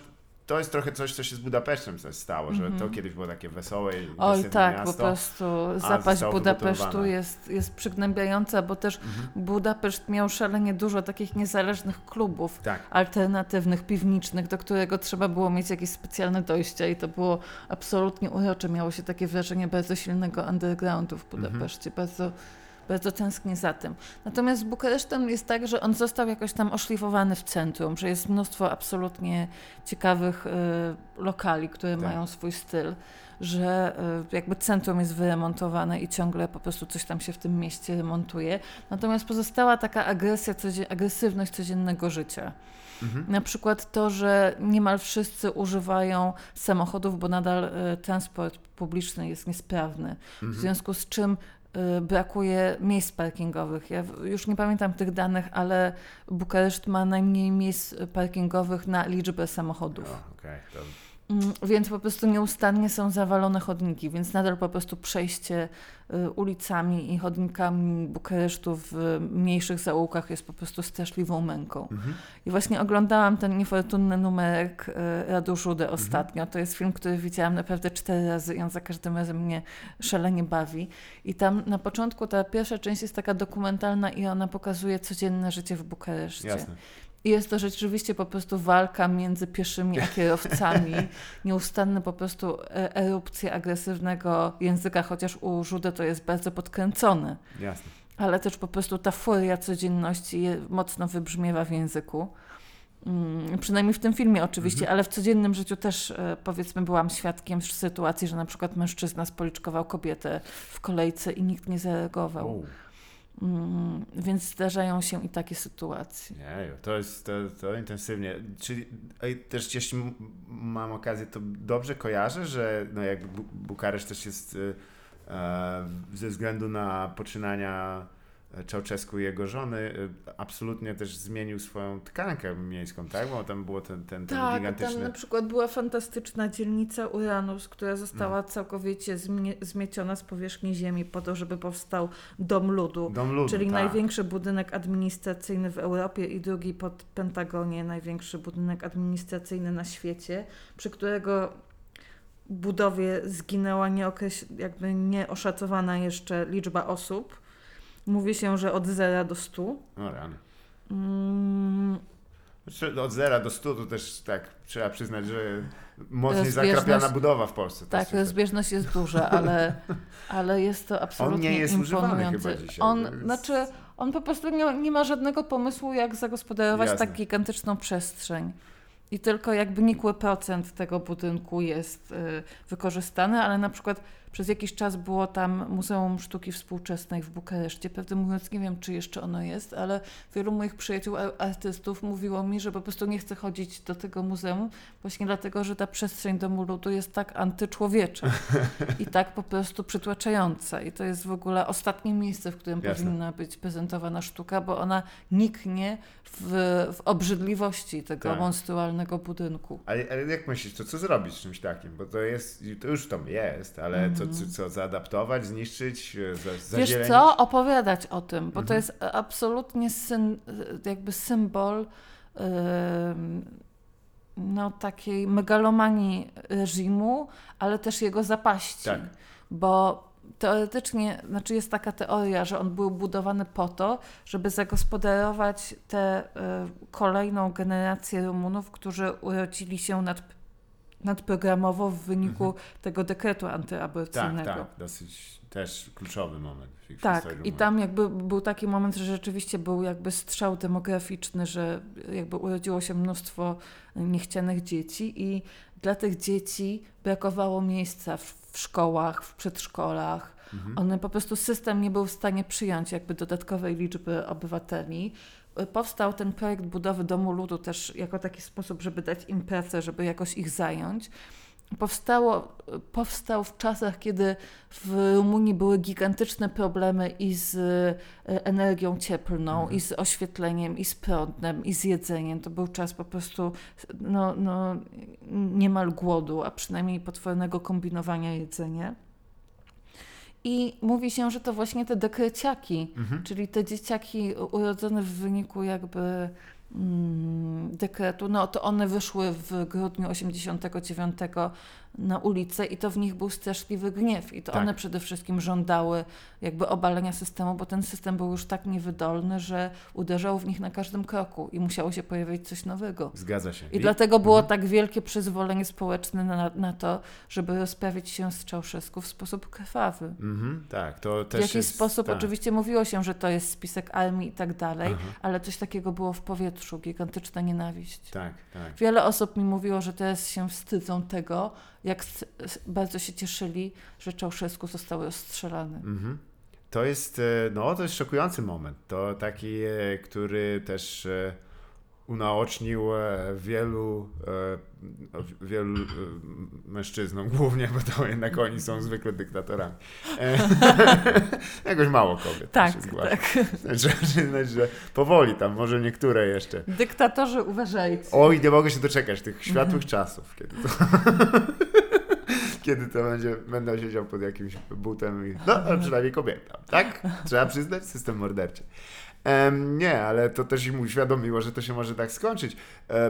to jest trochę coś, co się z Budapesztem też stało, że to kiedyś było takie wesołe i Oj tak, miasto. po prostu zapaść Budapesztu jest, jest przygnębiająca, bo też Budapeszt miał szalenie dużo takich niezależnych klubów Tak. alternatywnych, piwniczych, do którego trzeba było mieć jakieś specjalne dojścia i to było absolutnie urocze. Miało się takie wrażenie bardzo silnego undergroundu w Budapeszcie. Bardzo, bardzo tęsknię za tym. Natomiast z Bukaresztem jest tak, że on został jakoś tam oszlifowany w centrum, że jest mnóstwo absolutnie ciekawych y, lokali, które Tak. mają swój styl że y, jakby centrum jest wyremontowane i ciągle po prostu coś tam się w tym mieście remontuje. Natomiast pozostała taka agresja, codzien- agresywność codziennego życia. Mhm. Na przykład to, że niemal wszyscy używają samochodów, bo nadal y, transport publiczny jest niesprawny. W Mhm. związku z czym brakuje miejsc parkingowych. Ja już nie pamiętam tych danych, ale Bukareszt ma najmniej miejsc parkingowych na liczbę samochodów. O, okej, to Mm, Więc po prostu nieustannie są zawalone chodniki, więc nadal po prostu przejście y, ulicami i chodnikami Bukaresztu w mniejszych zaułkach jest po prostu straszliwą męką. Mhm. I właśnie oglądałam ten niefortunny numerek y, Radu Żudę ostatnio. To jest film, który widziałam naprawdę cztery razy i on za każdym razem mnie szalenie bawi. I tam na początku ta pierwsza część jest taka dokumentalna i ona pokazuje codzienne życie w Bukareszcie. Jasne. I jest to rzeczywiście po prostu walka między pieszymi a kierowcami. Nieustanne po prostu e- erupcje agresywnego języka, chociaż u Żudę to jest bardzo podkręcone. Jasne. Ale też po prostu ta furia codzienności mocno wybrzmiewa w języku. Mm, przynajmniej w tym filmie oczywiście, ale w codziennym życiu też e, powiedzmy byłam świadkiem sytuacji, że na przykład mężczyzna spoliczkował kobietę w kolejce i nikt nie zareagował. O, Mm, więc zdarzają się i takie sytuacje. nie, to jest to, to intensywnie. Czyli też jeśli mam okazję, to dobrze kojarzę, że no jak Bu- Bukareszt też jest y, e, ze względu na poczynania Czałczesku i jego żony y, absolutnie też zmienił swoją tkankę miejską, tak? Bo tam było ten, ten, ten Tak, gigantyczny... tam na przykład była fantastyczna dzielnica Uranus, która została Mhm. całkowiecie zmie- zmieciona z powierzchni ziemi po to, żeby powstał Dom Ludu. Dom ludu, Czyli tak. największy budynek administracyjny w Europie i drugi pod Pentagonie, największy budynek administracyjny na świecie, przy którego budowie zginęła nieokreś- jakby nieoszacowana jeszcze liczba osób. Mówi się, że od 0 do 100. O rany. Mm, Znaczy, Od zera do 100 to też tak trzeba przyznać, że mocniej Rozbieżność- zakrapiana budowa w Polsce. Tak, jest- rozbieżność jest duża, ale, ale jest to absolutnie On nie jest używany chyba dzisiaj, On, więc- znaczy, on po prostu nie, nie ma żadnego pomysłu, jak zagospodarować Jasne. tak gigantyczną przestrzeń. I tylko jakby nikły procent tego budynku jest y, wykorzystany, ale na przykład przez jakiś czas było tam Muzeum Sztuki Współczesnej w Bukareszcie. Prawdę mówiąc, nie wiem, czy jeszcze ono jest, ale wielu moich przyjaciół artystów mówiło mi, że po prostu nie chce chodzić do tego muzeum, właśnie dlatego, że ta przestrzeń domu ludu jest tak antyczłowiecza i tak po prostu przytłaczająca. I to jest w ogóle ostatnie miejsce, w którym Jasne. powinna być prezentowana sztuka, bo ona niknie w, w obrzydliwości tego Tak. monstrualnego budynku. Ale, ale jak myślisz, to co zrobić z czymś takim? Bo to jest, to już tam jest, ale co, co, co zaadaptować, zniszczyć, e, za, Wiesz zazielenić? co? Opowiadać o tym, bo to Mhm. jest absolutnie syn, jakby symbol ym, no, takiej megalomanii reżimu, ale też jego zapaści. Tak. Bo teoretycznie, znaczy jest taka teoria, że on był budowany po to, żeby zagospodarować tę y, kolejną generację Rumunów, którzy urodzili się nad, nadprogramowo w wyniku tego dekretu Tak, antyaborcyjnego. tak, dosyć też kluczowy moment Tak, i Rumunii. tam jakby był taki moment, że rzeczywiście był jakby strzał demograficzny, że jakby urodziło się mnóstwo niechcianych dzieci i dla tych dzieci brakowało miejsca w, w szkołach, w przedszkolach. Mhm. One po prostu system nie był w stanie przyjąć jakby dodatkowej liczby obywateli. Powstał ten projekt budowy Domu Ludu też jako taki sposób, żeby dać im pracę, żeby jakoś ich zająć. Powstało, powstał w czasach, kiedy w Rumunii były gigantyczne problemy i z e, energią cieplną, Mhm. i z oświetleniem, i z prądem, i z jedzeniem. To był czas po prostu no, no, niemal głodu, a przynajmniej potwornego kombinowania jedzenia. I mówi się, że to właśnie te dekreciaki, Mhm. czyli te dzieciaki urodzone w wyniku jakby mm, dekretu, no to one wyszły w grudniu 89 na ulicę i to w nich był straszliwy gniew i to Tak. one przede wszystkim żądały jakby obalenia systemu, bo ten system był już tak niewydolny, że uderzał w nich na każdym kroku i musiało się pojawić coś nowego. Zgadza się. I dlatego było Mhm. tak wielkie przyzwolenie społeczne na, na to, żeby rozprawić się z Czałszewsku w sposób krwawy. Mhm, tak, to W też jakiś jest, sposób tak. oczywiście mówiło się, że to jest spisek armii i tak dalej, Aha. ale coś takiego było w powietrzu, gigantyczna nienawiść. Tak, tak. Wiele osób mi mówiło, że teraz się wstydzą tego, jak bardzo się cieszyli, że Czałszewsku został rozstrzelany. Mhm. To jest, e, no, to jest szokujący moment. To taki, e, który też e, unaocznił e, wielu, e, wielu e, mężczyznom głównie, bo to jednak oni są zwykle dyktatorami. Jakoś mało kobiet Tak, się zgłasza. tak. Trzeba przyznać, że powoli tam, może niektóre jeszcze. Dyktatorzy, uważajcie. Oj, nie mogę się doczekać tych światłych czasów, kiedy to, kiedy to będzie, będę siedział pod jakimś butem i no, ale przynajmniej kobieta, tak? Trzeba przyznać, system morderczy. Nie, ale to też im uświadomiło, że to się może tak skończyć.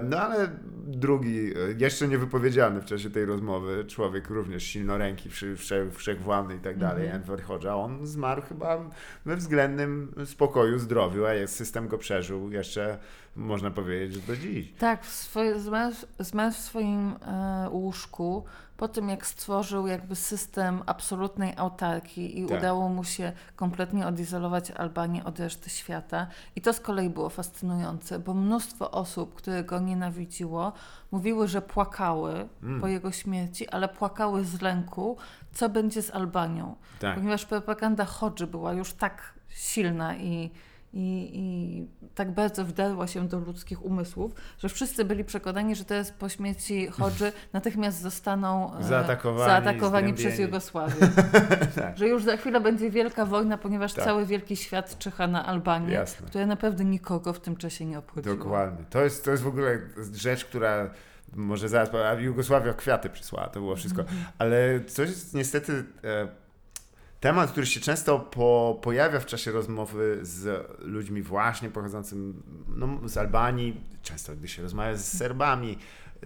No ale drugi, e, jeszcze niewypowiedziany w czasie tej rozmowy, człowiek również silnoręki, wsze, wsze, wszechwładny i tak dalej, Enver Hoxha, on zmarł chyba we względnym spokoju, zdrowiu, a jest, system go przeżył jeszcze, można powiedzieć, że do dziś. Tak, swoje, zmarł, w swoim e, łóżku po tym, jak stworzył jakby system absolutnej autarkii i Tak. udało mu się kompletnie odizolować Albanię od reszty świata. I to z kolei było fascynujące, bo mnóstwo osób, które go nienawidziło, mówiły, że płakały Mm. po jego śmierci, ale płakały z lęku, co będzie z Albanią. Tak. Ponieważ propaganda Hodży była już tak silna i, i, i tak bardzo wdarła się do ludzkich umysłów, że wszyscy byli przekonani, że teraz po śmierci Hodży natychmiast zostaną e, Zaatakowani, zaatakowani przez. Jugosławię. Tak. Że już za chwilę będzie wielka wojna, ponieważ Tak. cały wielki świat czyha na Albanię, Jasne. która naprawdę nikogo w tym czasie nie obchodziła. Dokładnie. To jest, to jest w ogóle rzecz, która może zaraz, a Jugosławia kwiaty przysłała, to było wszystko. Ale coś niestety e, temat, który się często po, pojawia w czasie rozmowy z ludźmi właśnie pochodzącym no, z Albanii, często gdy się rozmawia z Serbami,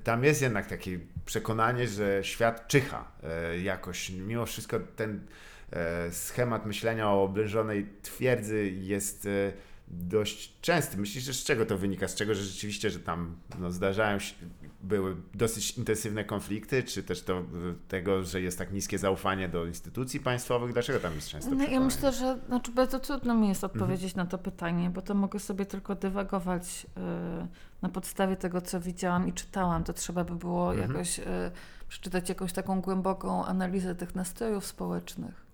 tam jest jednak takie przekonanie, że świat czyha e, jakoś. Mimo wszystko ten e, schemat myślenia o oblężonej twierdzy jest e, dość częsty. Myślisz, że z czego to wynika? Z czego, że rzeczywiście, że tam no, zdarzają się, były dosyć intensywne konflikty, czy też to, tego, że jest tak niskie zaufanie do instytucji państwowych? Dlaczego tam jest często No, ja myślę, że znaczy bardzo trudno mi jest Mhm. odpowiedzieć na to pytanie, bo to mogę sobie tylko dywagować y, na podstawie tego, co widziałam i czytałam. To trzeba by było Mhm. jakoś y, przeczytać jakąś taką głęboką analizę tych nastrojów społecznych.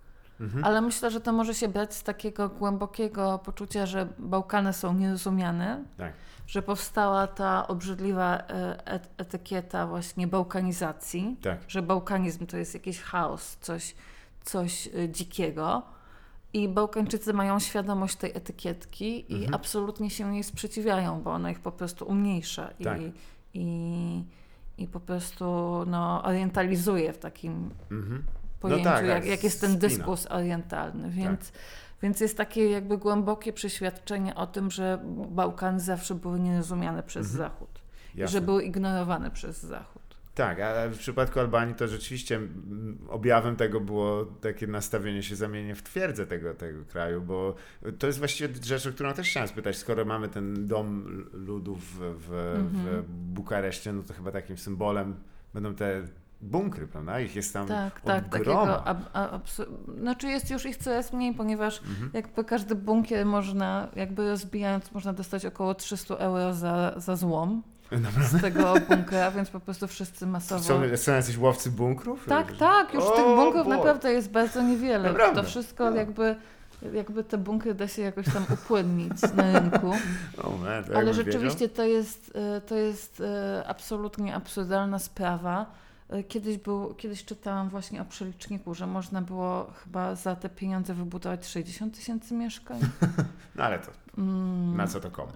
Mhm. Ale myślę, że to może się brać z takiego głębokiego poczucia, że Bałkany są nierozumiane, Tak. że powstała ta obrzydliwa y, et- etykieta właśnie bałkanizacji Tak. że bałkanizm to jest jakiś chaos, coś, coś y, dzikiego. I Bałkańczycy mają świadomość tej etykietki i Mhm. absolutnie się jej sprzeciwiają, bo ona ich po prostu umniejsza Tak. i, i, i po prostu no, orientalizuje w takim Mhm. Pojęciu, tak, jak, tak, jak jest ten dyskurs orientalny. Więc, więc jest takie jakby głębokie przeświadczenie o tym, że Bałkany zawsze były nierozumiane przez Mhm. Zachód. I Jasne. że były ignorowane przez Zachód. Tak, a w przypadku Albanii to rzeczywiście objawem tego było takie nastawienie się zamienienie w twierdzę tego, tego kraju, bo to jest właściwie rzecz, o którą też chciałem spytać. Skoro mamy ten dom ludów w, w, Mhm. w Bukareszcie, no to chyba takim symbolem będą te bunkry, prawda? Ich jest tam Tak, tak, takiego. ab- a- absu- znaczy jest już ich coraz mniej, ponieważ Mhm. jakby każdy bunkier można, jakby rozbijając, można dostać około 300 euro za, za złom z tego bunkera, więc po prostu wszyscy masowo. Są, są jacyś łowcy bunkrów? Tak, tak, już O, tych bunkrów Boże. naprawdę jest bardzo niewiele. Naprawdę? To wszystko No. jakby, jakby te bunkry da się jakoś tam upłynnić na rynku. Man, Ale rzeczywiście to jest, e, to jest e, absolutnie absurdalna sprawa. E, Kiedyś, był, kiedyś czytałam właśnie o przeliczniku, że można było chyba za te pieniądze wybudować 60 tysięcy mieszkań. No ale to, na co to komu?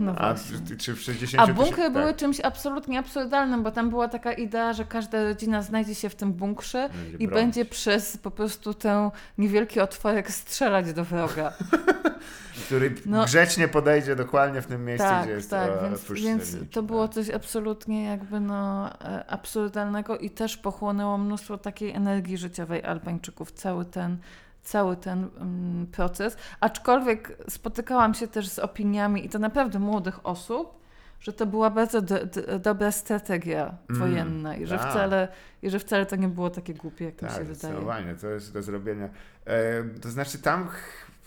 No A czy, w 60 A bunkry tysięcy- były tak. czymś absolutnie absurdalnym, bo tam była taka idea, że każda rodzina znajdzie się w tym bunkrze Będzie i bronić. będzie przez po prostu ten niewielki otworek strzelać do wroga. który No. grzecznie podejdzie dokładnie w tym miejscu, tak, gdzie jest tak, e, więc, push więc strzelniczy, to było tak. coś absolutnie jakby no e, absurdalnego i też pochłonęło mnóstwo takiej energii życiowej Albańczyków, cały ten cały ten mm, proces, aczkolwiek spotykałam się też z opiniami i to naprawdę młodych osób, że to była bardzo do, do, dobra strategia Mm, wojenna i że, tak. wcale, i że wcale to nie było takie głupie, jak mi się Tak, wydaje. zdecydowanie, to jest do zrobienia. E, to znaczy tam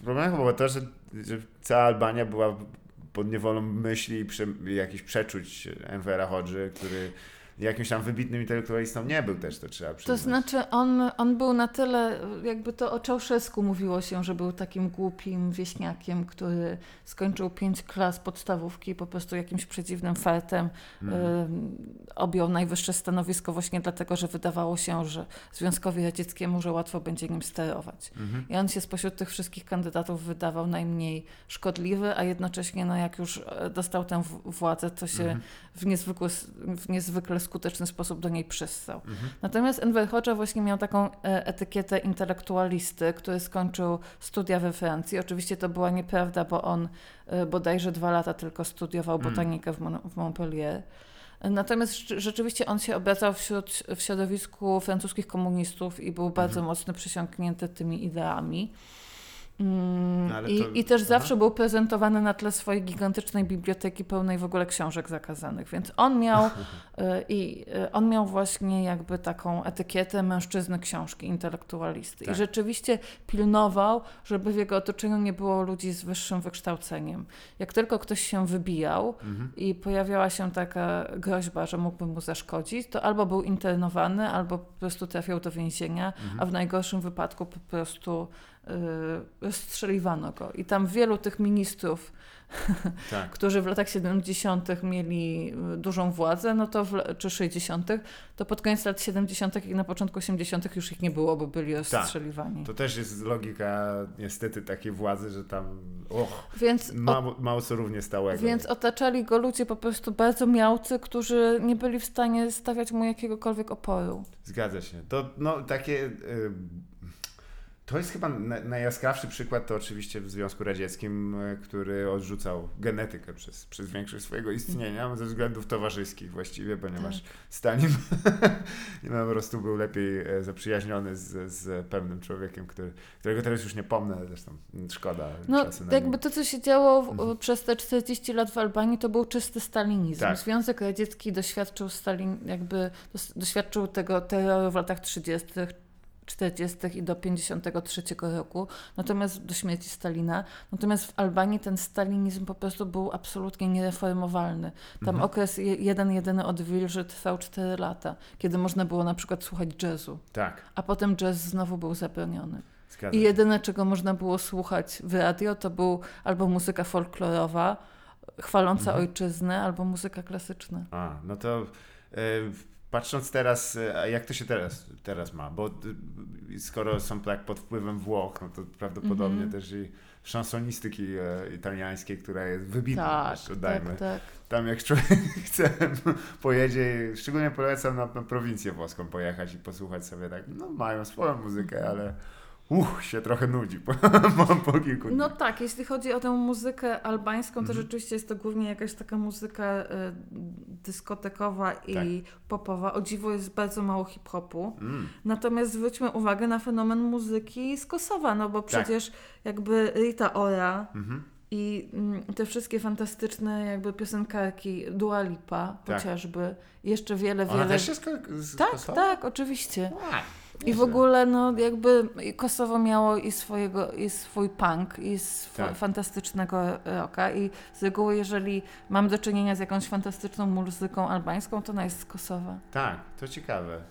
problemem było to, że, że cała Albania była pod niewolą myśli i prze, jakichś przeczuć Envera Hodży, który jakimś tam wybitnym intelektualistą nie był też, to trzeba przyznać. To znaczy, on, on był na tyle, jakby to o Czałszewsku mówiło się, że był takim głupim wieśniakiem, który skończył pięć klas podstawówki i po prostu jakimś przedziwnym fartem Mhm. y, objął najwyższe stanowisko właśnie dlatego, że wydawało się, że Związkowi Radzieckiemu, że łatwo będzie nim sterować. Mhm. I on się spośród tych wszystkich kandydatów wydawał najmniej szkodliwy, a jednocześnie, no jak już e, dostał tę władzę, to się Mhm. w, niezwykły, w niezwykle skuteczny sposób do niej przystał. Mhm. Natomiast Enver Hoxha właśnie miał taką e, etykietę intelektualisty, który skończył studia we Francji. Oczywiście to była nieprawda, bo on e, bodajże dwa lata tylko studiował Mm. botanikę w, Mon- w Montpellier. Natomiast rze- rzeczywiście on się obracał wśród, w środowisku francuskich komunistów i był bardzo mocno przysiągnięty tymi ideami. Mm, No, I, to- I też aha. zawsze był prezentowany na tle swojej gigantycznej biblioteki pełnej w ogóle książek zakazanych. Więc on miał, y, i, y, on miał właśnie jakby taką etykietę mężczyzny książki, intelektualisty. Tak. I rzeczywiście pilnował, żeby w jego otoczeniu nie było ludzi z wyższym wykształceniem. Jak tylko ktoś się wybijał Mhm. i pojawiała się taka groźba, że mógłby mu zaszkodzić, to albo był internowany, albo po prostu trafiał do więzienia, a w najgorszym wypadku po prostu rozstrzeliwano go. I tam wielu tych ministrów, Tak. którzy w latach 70. mieli y, dużą władzę, no to w, czy 60., to pod koniec lat 70. i na początku 80. już ich nie było, bo byli rozstrzeliwani. To też jest logika niestety takiej władzy, że tam och, Więc, o, mało, mało co równie stałego. więc otaczali go ludzie po prostu bardzo miałcy, którzy nie byli w stanie stawiać mu jakiegokolwiek oporu. Zgadza się. To no, takie. y, To jest chyba na- najjaskrawszy przykład, to oczywiście w Związku Radzieckim, y, który odrzucał genetykę przez, przez większość swojego istnienia, ze względów towarzyskich właściwie, ponieważ Stalin po prostu był lepiej e, zaprzyjaźniony z, z pewnym człowiekiem, który, którego teraz już nie pomnę, zresztą szkoda No, na jakby to, co się działo w, Mhm. przez te 40 lat w Albanii, to był czysty stalinizm. Tak. Związek Radziecki doświadczył Stalin, jakby doświadczył tego terroru w latach 30., 40. i do 53 roku, natomiast do śmierci Stalina. Natomiast w Albanii ten stalinizm po prostu był absolutnie niereformowalny. Tam Mhm. okres je- jeden, jedyny odwilży trwał 4 lata, kiedy można było na przykład słuchać jazzu, Tak, a potem jazz znowu był zabroniony. zgadza I jedyne, czego można było słuchać w radio, to był albo muzyka folklorowa, chwaląca Mhm. ojczyznę, albo muzyka klasyczna. A, no to e, patrząc teraz, e, jak to się teraz, teraz ma? Bo skoro są tak pod wpływem Włoch, no to prawdopodobnie Mhm. też i szansonistyki e, italiańskiej, która jest wybitna, Tak, tak, tak. Tam jak człowiek chce, pojedzie, szczególnie polecam na, na prowincję włoską pojechać i posłuchać sobie tak, no mają swoją muzykę, ale uch, się trochę nudzi po, po, kilku No tak, jeśli chodzi o tę muzykę albańską, to Mhm. rzeczywiście jest to głównie jakaś taka muzyka y, dyskotekowa i popowa. O dziwo jest bardzo mało hip-hopu. Mm, Natomiast zwróćmy uwagę na fenomen muzyki z Kosowa, no bo Tak. przecież jakby Rita Ora mhm. I mm, te wszystkie fantastyczne jakby piosenkarki Dua Lipa Tak. chociażby, jeszcze wiele, Ona wiele... też jest z tak, Kosowa? tak, oczywiście. I w ogóle no jakby Kosowo miało i swojego, i swój punk, i swo- Tak. fantastycznego rocka i z reguły jeżeli mam do czynienia z jakąś fantastyczną muzyką albańską, to ona jest z Kosowa. Tak, to ciekawe.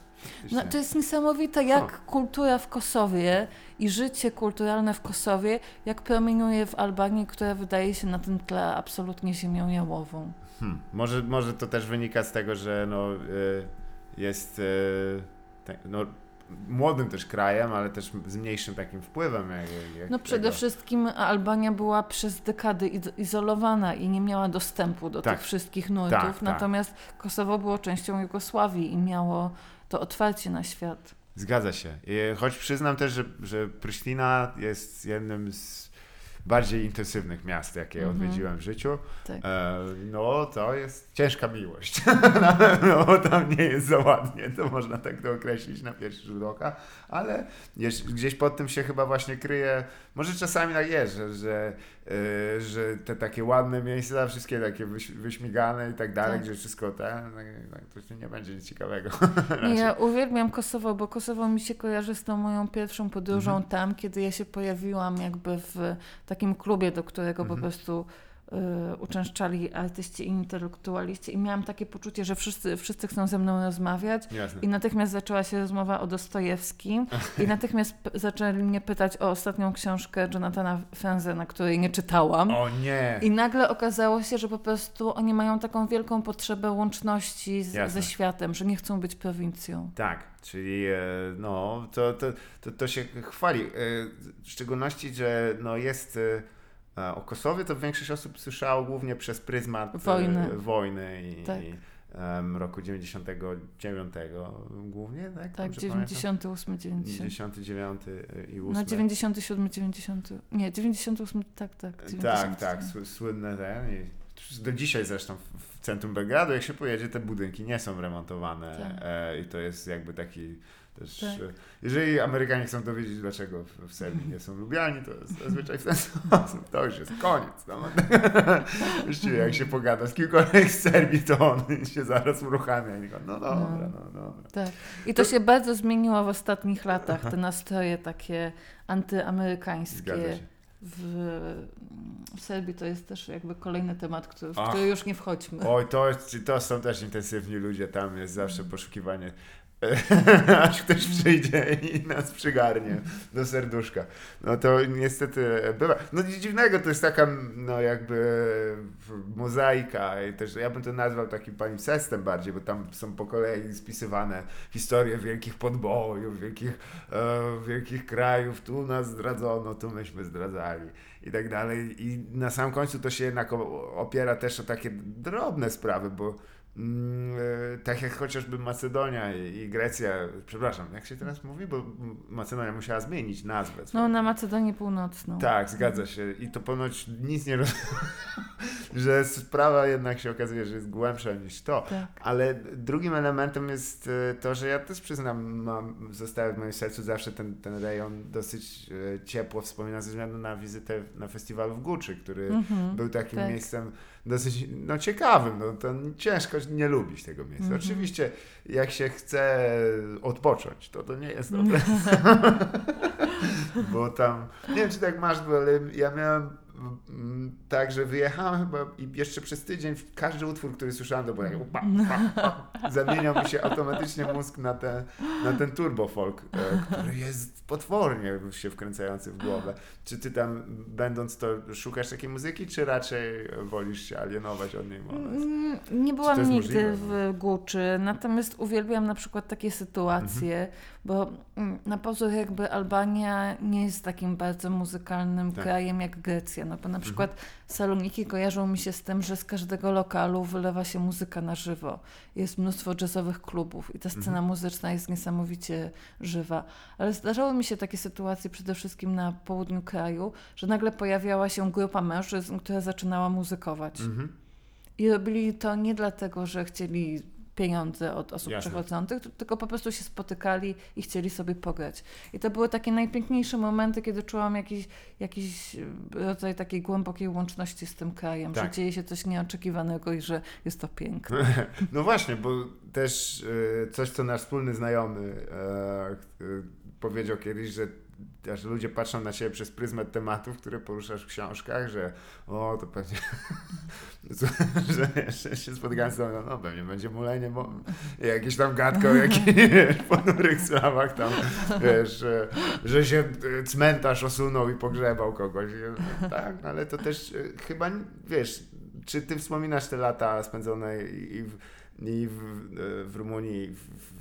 No, to jest niesamowite, jak O. kultura w Kosowie i życie kulturalne w Kosowie, jak promieniuje w Albanii, która wydaje się na tym tle absolutnie ziemią jałową. Hmm. Może, może to też wynika z tego, że no, y, jest y, tak, no, młodym też krajem, ale też z mniejszym takim wpływem. Jak, jak No przede tego. wszystkim Albania była przez dekady iz- izolowana i nie miała dostępu do Tak. tych wszystkich nurtów, Tak, tak. natomiast Kosowo było częścią Jugosławii i miało to otwarcie na świat. Zgadza się. Choć przyznam też, że, że Prysztina jest jednym z bardziej intensywnych miast, jakie Mhm. odwiedziłem w życiu. Tak. E, no, to jest ciężka miłość. no, tam nie jest za ładnie, to można tak to określić na pierwszy rzut oka, ale gdzieś pod tym się chyba właśnie kryje, może czasami tak jest, że, że, że te takie ładne miejsca, wszystkie takie wyś, wyśmigane i tak dalej, Tak. gdzie wszystko te, tak, tak, to nie będzie nic ciekawego. Ja uwielbiam Kosowo, bo Kosowo mi się kojarzy z tą moją pierwszą podróżą Mhm. tam, kiedy ja się pojawiłam jakby w takim klubie, do którego po Mhm. prostu y, uczęszczali artyści i intelektualiści i miałam takie poczucie, że wszyscy, wszyscy chcą ze mną rozmawiać Jasne. i natychmiast zaczęła się rozmowa o Dostojewskim i natychmiast zaczęli mnie pytać o ostatnią książkę Jonathana Fenzena, której nie czytałam. O nie! I nagle okazało się, że po prostu oni mają taką wielką potrzebę łączności z, ze światem, że nie chcą być prowincją. Tak, czyli e, no, to, to, to, to się chwali. E, W szczególności, że no jest e, o Kosowie, to większość osób słyszało głównie przez pryzmat e, Wojny. wojny i, Tak. i em, roku 99 głównie, tak? Tak, Dobrze pamiętam? 98, 90. 99 i 8. No 97, 90. Nie, 98, tak, tak. 97. Tak, tak, sły- słynne te. I do dzisiaj zresztą w- w centrum Belgradu, jak się pojedzie, te budynki nie są remontowane Tak. e, i to jest jakby taki też... Tak. E, jeżeli Amerykanie chcą dowiedzieć, dlaczego w, Serbii nie są lubiani, to zazwyczaj w ten sposób. To już jest koniec. No. Właściwie jak się pogada z kimkolwiek z Serbii, to on się zaraz uruchamia i go, no dobra, no dobra. Tak. I to się bardzo zmieniło w ostatnich latach, te nastroje takie antyamerykańskie. W, w Serbii to jest też jakby kolejny temat, który, w Ach. który już nie wchodźmy. Oj, to, to są też intensywni ludzie, tam jest zawsze poszukiwanie, aż ktoś przyjdzie i nas przygarnie do serduszka. No to niestety bywa. No nic dziwnego, to jest taka no jakby mozaika i też ja bym to nazwał takim palimpsestem bardziej, bo tam są po kolei spisywane historie wielkich podbojów, wielkich, e, wielkich krajów, tu nas zdradzono, tu myśmy zdradzali i tak dalej. I na samym końcu to się jednak opiera też o takie drobne sprawy, bo tak jak chociażby Macedonia i, Grecja, przepraszam, jak się teraz mówi, bo mm, Macedonia musiała zmienić nazwę. No na Macedonię Północną. Tak, zgadza się. I to ponoć nic nie roz... że sprawa jednak się okazuje, że jest głębsza niż to. Tak. Ale drugim elementem jest e, to, że ja też przyznam, mam, zostały w moim sercu zawsze ten, ten rejon dosyć e, ciepło wspominany ze względu na wizytę na festiwalu w Gucci, który Mhm. był takim tak. miejscem dosyć no, ciekawym. No, to ciężko nie lubić tego miejsca. Mhm. Oczywiście, jak się chce odpocząć, to to nie jest dobre. Bo tam, nie wiem czy tak masz, ale ja miałem mm, tak, że wyjechałem chyba i jeszcze przez tydzień każdy utwór, który słyszałem, to było jak pa, pa, pa. zamieniał mi się automatycznie mózg na ten, na ten turbo folk, e, który jest potwornie się wkręcający w głowę. Czy ty tam, będąc to, szukasz takiej muzyki, czy raczej wolisz się alienować od niej? Mm, Nie byłam nigdy możliwe, w Guczy, natomiast uwielbiam na przykład takie sytuacje, Mhm. Bo mm, na pozór jakby Albania nie jest takim bardzo muzykalnym Tak. krajem jak Grecja, no bo na przykład Mhm. Saloniki kojarzą mi się z tym, że z każdego lokalu wylewa się muzyka na żywo. Jest mnóstwo jazzowych klubów i ta scena Mhm. muzyczna jest niesamowicie żywa. Ale zdarzały mi się takie sytuacje przede wszystkim na południu kraju, że nagle pojawiała się grupa mężczyzn, która zaczynała muzykować. Mhm. I robili to nie dlatego, że chcieli pieniądze od osób Jasne. przechodzących, tylko po prostu się spotykali i chcieli sobie pograć. I to były takie najpiękniejsze momenty, kiedy czułam jakiś, jakiś rodzaj takiej głębokiej łączności z tym krajem, że Tak. dzieje się coś nieoczekiwanego i że jest to piękne. No właśnie, bo też e, coś, co nasz wspólny znajomy e, e, powiedział kiedyś, że też ludzie patrzą na siebie przez pryzmat tematów, które poruszasz w książkach, że o, to pewnie, że jeszcze się spotykałem z tobą, no pewnie będzie mulenie, bo jakieś tam gadka o jakichś ponurych sprawach tam, wiesz, że, że się e, cmentarz osunął i pogrzebał kogoś. I, Tak, ale to też e, chyba, wiesz, czy ty wspominasz te lata spędzone i w, i w, w Rumunii,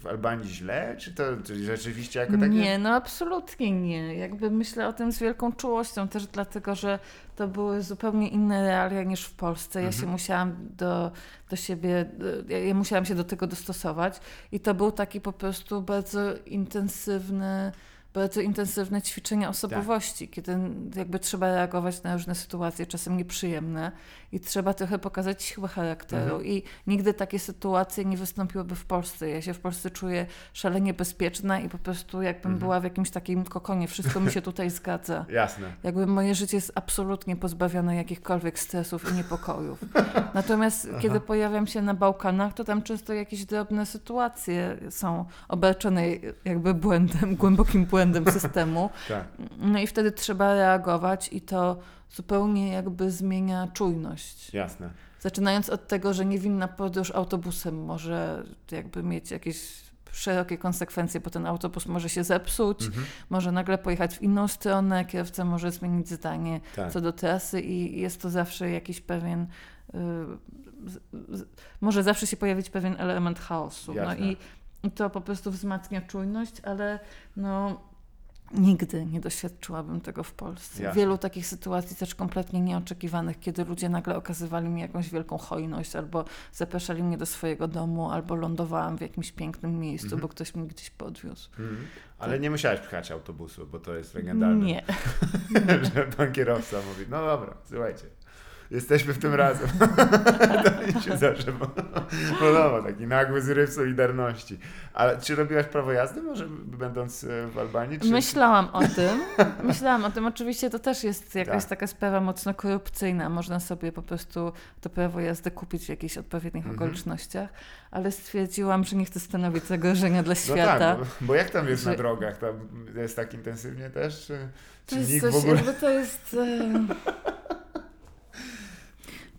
w, Albanii źle? Czy to czy rzeczywiście jako takie? Nie, no absolutnie nie. Jakby myślę o tym z wielką czułością, też dlatego, że to były zupełnie inne realia niż w Polsce. Ja Mhm. się musiałam do, do siebie, ja, musiałam się do tego dostosować i to był taki po prostu bardzo intensywny bardzo intensywne ćwiczenia osobowości, kiedy jakby trzeba reagować na różne sytuacje, czasem nieprzyjemne i trzeba trochę pokazać siłę charakteru Mhm. i nigdy takie sytuacje nie wystąpiłyby w Polsce. Ja się w Polsce czuję szalenie bezpieczna i po prostu jakbym Mhm. była w jakimś takim kokonie, wszystko mi się tutaj zgadza. Jasne. Jakby moje życie jest absolutnie pozbawione jakichkolwiek stresów i niepokojów. Natomiast kiedy pojawiam się na Bałkanach, to tam często jakieś drobne sytuacje są obarczone jakby błędem, głębokim błędem systemu. Tak. No i wtedy trzeba reagować i to zupełnie jakby zmienia czujność. Jasne. Zaczynając od tego, że niewinna podróż autobusem może jakby mieć jakieś szerokie konsekwencje, bo ten autobus może się zepsuć, Mhm. może nagle pojechać w inną stronę, kierowca może zmienić zdanie Tak. co do trasy i jest to zawsze jakiś pewien, y, może zawsze się pojawić pewien element chaosu. No Jasne. i to po prostu wzmacnia czujność, ale no nigdy nie doświadczyłabym tego w Polsce. Jasne. Wielu takich sytuacji też kompletnie nieoczekiwanych, kiedy ludzie nagle okazywali mi jakąś wielką hojność, albo zapraszali mnie do swojego domu, albo lądowałam w jakimś pięknym miejscu, Mhm. bo ktoś mnie gdzieś podwiózł. Mhm. Ale nie musiałeś pchać autobusu, bo to jest legendarne. Nie. że pan kierowca mówi, no dobra, słuchajcie, jesteśmy w tym razem. to mi się zawsze podoba, taki nagły zryw Solidarności. Ale czy robiłaś prawo jazdy może będąc e, w Albanii? Czy... Myślałam o tym. Myślałam o tym. Oczywiście to też jest jakaś Tak. taka sprawa mocno korupcyjna. Można sobie po prostu to prawo jazdy kupić w jakichś odpowiednich Mhm. okolicznościach, ale stwierdziłam, że nie chcę stanowić zagrożenia dla No świata. tak, bo, bo jak tam jest Że- na drogach? Tam jest tak intensywnie też? Czy, To czy jest coś, w ogóle... to jest...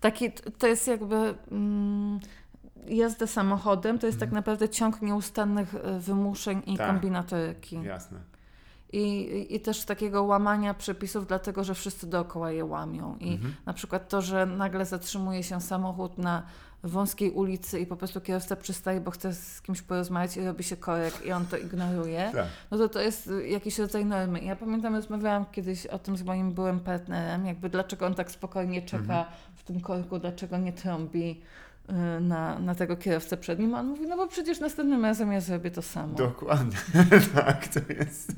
Taki, to jest jakby mm, jazda samochodem, to jest tak naprawdę ciąg nieustannych e, wymuszeń i Mhm. Tak. kombinatoryki. Jasne. I, i- I też takiego łamania przepisów, dlatego że wszyscy dookoła je łamią. I Mhm. na przykład to, że nagle zatrzymuje się samochód na wąskiej ulicy i po prostu kierowca przystaje, bo chce z kimś porozmawiać i robi się korek i on to ignoruje, Tak. no to to jest y, jakiś rodzaj normy. Ja pamiętam, rozmawiałam kiedyś o tym z moim byłym partnerem, jakby dlaczego on tak spokojnie czeka Mhm. w tym korku, dlaczego nie trąbi y, na, na tego kierowcę przed nim. A on mówi, no bo przecież następnym razem ja zrobię to samo. Dokładnie. tak, to jest,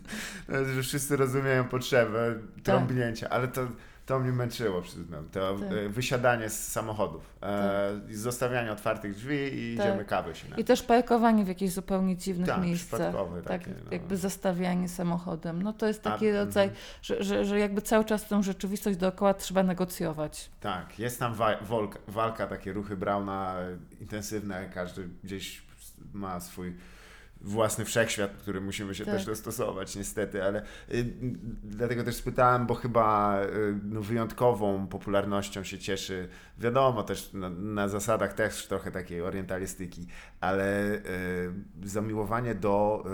że wszyscy rozumieją potrzebę trąbnięcia, ale to, to mnie męczyło, przyznam. To Tak. e, wysiadanie z samochodów, e, i zostawianie otwartych drzwi i Tak. idziemy kawę się I też parkowanie w jakichś zupełnie dziwnych Tak, miejscach. Tak, takie, no. jakby zastawianie samochodem. No to jest taki A, rodzaj, mhm. że, że, że jakby cały czas tą rzeczywistość dookoła trzeba negocjować. Tak, jest tam wa- wolka, walka, takie ruchy Brauna intensywne, każdy gdzieś ma swój własny wszechświat, który musimy się Tak. też dostosować niestety, ale y, dlatego też spytałem, bo chyba y, no, wyjątkową popularnością się cieszy, wiadomo też na, na zasadach też trochę takiej orientalistyki, ale y, zamiłowanie do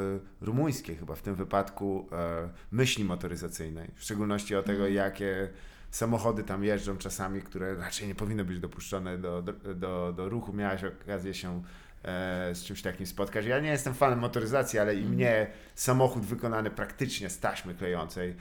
y, rumuńskiej chyba w tym wypadku y, myśli motoryzacyjnej, w szczególności o tego, Mhm. jakie samochody tam jeżdżą czasami, które raczej nie powinny być dopuszczone do, do, do, do ruchu. Miałaś okazję się z czymś takim spotkać. Ja nie jestem fanem motoryzacji, ale Mhm. i mnie samochód wykonany praktycznie z taśmy klejącej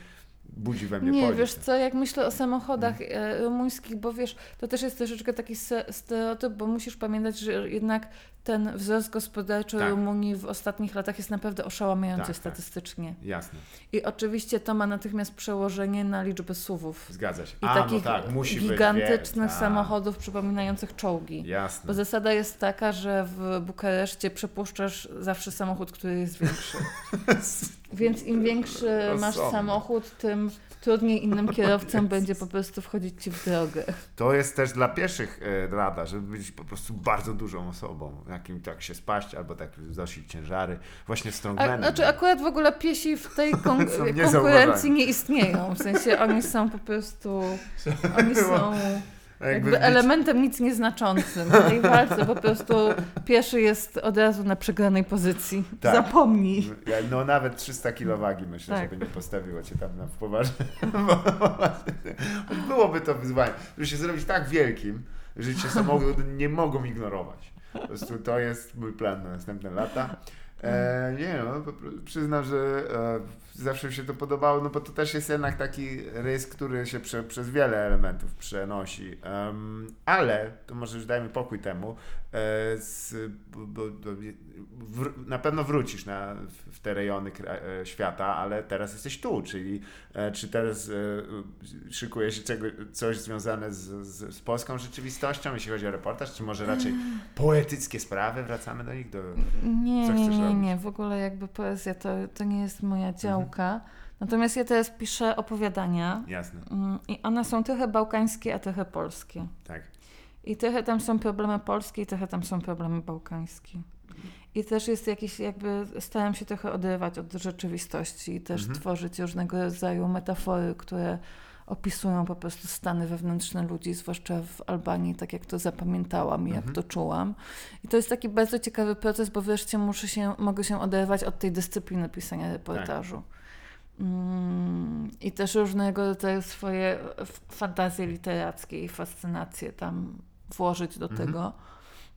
budzi we mnie Nie, podziw. wiesz co, jak myślę o samochodach Mhm. e, rumuńskich, bo wiesz, to też jest troszeczkę taki stereotyp, bo musisz pamiętać, że jednak ten wzrost gospodarczy Tak. Rumunii w ostatnich latach jest naprawdę oszałamiający Tak, tak. statystycznie. Jasne, I oczywiście to ma natychmiast przełożenie na liczbę suwów. zgadza się. I A, takich no tak, musi być, gigantycznych wie- a, samochodów przypominających czołgi. Jasne. Bo zasada jest taka, że w Bukareszcie przepuszczasz zawsze samochód, który jest większy. Więc im większy masz samochód, tym trudniej innym kierowcom będzie po prostu wchodzić ci w drogę. To jest też dla pieszych e, rada, żeby być po prostu bardzo dużą osobą, jakim tak się spaść albo tak znosić ciężary. Właśnie strongmanem. znaczy akurat w ogóle piesi w tej kon- konkurencji nie istnieją. W sensie oni są po prostu, oni są Jakby wbić- elementem nic nieznaczącym. W tej walce po prostu pieszy jest od razu na przegranej pozycji. Tak. Zapomnij. No nawet 300 kilo wagi myślę, Tak. żeby nie postawiło cię tam na w poważnie. Byłoby to wyzwanie, żeby się zrobić tak wielkim, że cię samochody nie mogą ignorować. Po prostu to jest mój plan na następne lata. E, nie no, przyznam, że e, zawsze mi się to podobało, no bo to też jest jednak taki rys, który się prze, przez wiele elementów przenosi. Em, ale, to może już dajmy pokój temu, e, z, bo, bo, wr- na pewno wrócisz na, w, w te rejony kra, e, świata, ale teraz jesteś tu, czyli e, czy teraz e, szykuje się czego, coś związane z, z, z polską rzeczywistością, jeśli chodzi o reportaż, czy może raczej poetyckie sprawy, wracamy do nich? Do... Nie, nie, nie, robić? nie. W ogóle jakby poezja to, to nie jest moja Mhm. Działka. Natomiast ja teraz piszę opowiadania Jasne, mm, i one są trochę bałkańskie, a trochę polskie. tak. I trochę tam są problemy polskie i trochę tam są problemy bałkańskie. I też jest jakiś, jakby starałam się trochę oderwać od rzeczywistości i też Mhm. tworzyć różnego rodzaju metafory, które opisują po prostu stany wewnętrzne ludzi, zwłaszcza w Albanii, tak jak to zapamiętałam i jak Mhm. to czułam. I to jest taki bardzo ciekawy proces, bo wreszcie muszę się, mogę się oderwać od tej dyscypliny pisania reportażu. Mm, I też różnego rodzaju swoje fantazje literackie i fascynacje tam włożyć do Mhm. tego.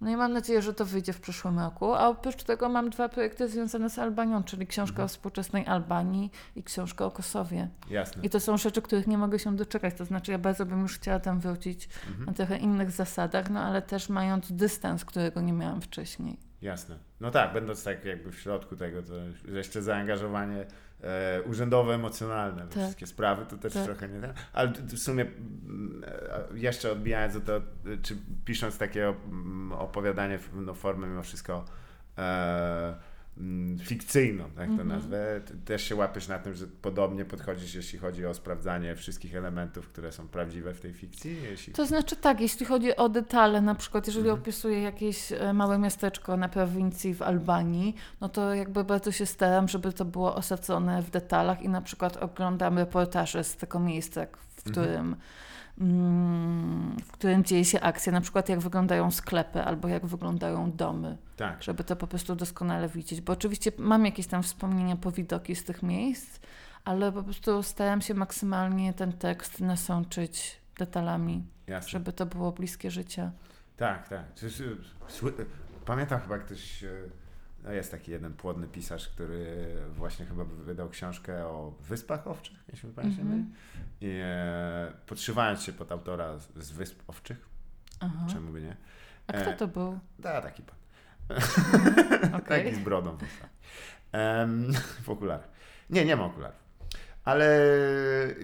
No i mam nadzieję, że to wyjdzie w przyszłym roku. A oprócz tego mam dwa projekty związane z Albanią, czyli książka Mhm. o współczesnej Albanii i książka o Kosowie. Jasne. I to są rzeczy, których nie mogę się doczekać. To znaczy, ja bardzo bym już chciała tam wrócić Mhm. na trochę innych zasadach, no ale też mając dystans, którego nie miałam wcześniej. Jasne. No tak, będąc tak jakby w środku tego, to jeszcze zaangażowanie e, urzędowe, emocjonalne, Tak. wszystkie sprawy, to też Tak. trochę nie ten. Ale w sumie mm, e, jeszcze odbijając o to, e, czy pisząc takie mm, opowiadanie w no, formę mimo wszystko e, fikcyjną, tak to Mhm. nazwę, też się łapiesz na tym, że podobnie podchodzisz, jeśli chodzi o sprawdzanie wszystkich elementów, które są prawdziwe w tej fikcji. Jeśli... To znaczy tak, jeśli chodzi o detale, na przykład jeżeli Mhm. opisuję jakieś e, małe miasteczko na prowincji w Albanii, no to jakby bardzo się staram, żeby to było osadzone w detalach i na przykład oglądam reportaże z tego miejsca, w Mhm. którym, mm, w którym dzieje się akcja, na przykład jak wyglądają sklepy albo jak wyglądają domy, Tak. żeby to po prostu doskonale widzieć, bo oczywiście mam jakieś tam wspomnienia, powidoki z tych miejsc, ale po prostu staram się maksymalnie ten tekst nasączyć detalami Jasne. żeby to było bliskie życia. Tak, tak. Pamiętam chyba ktoś, e, no jest taki jeden płodny pisarz, który właśnie chyba wydał książkę o Wyspach Owczych, jeśli pamiętam. Mhm. Mm I e, podszywając się pod autora z, z Wysp Owczych, Aha. czemu by nie? A kto E, to był? Da, taki pan. Okej. Taki z brodą w. Em, w okularach. Nie, nie ma okularów. Ale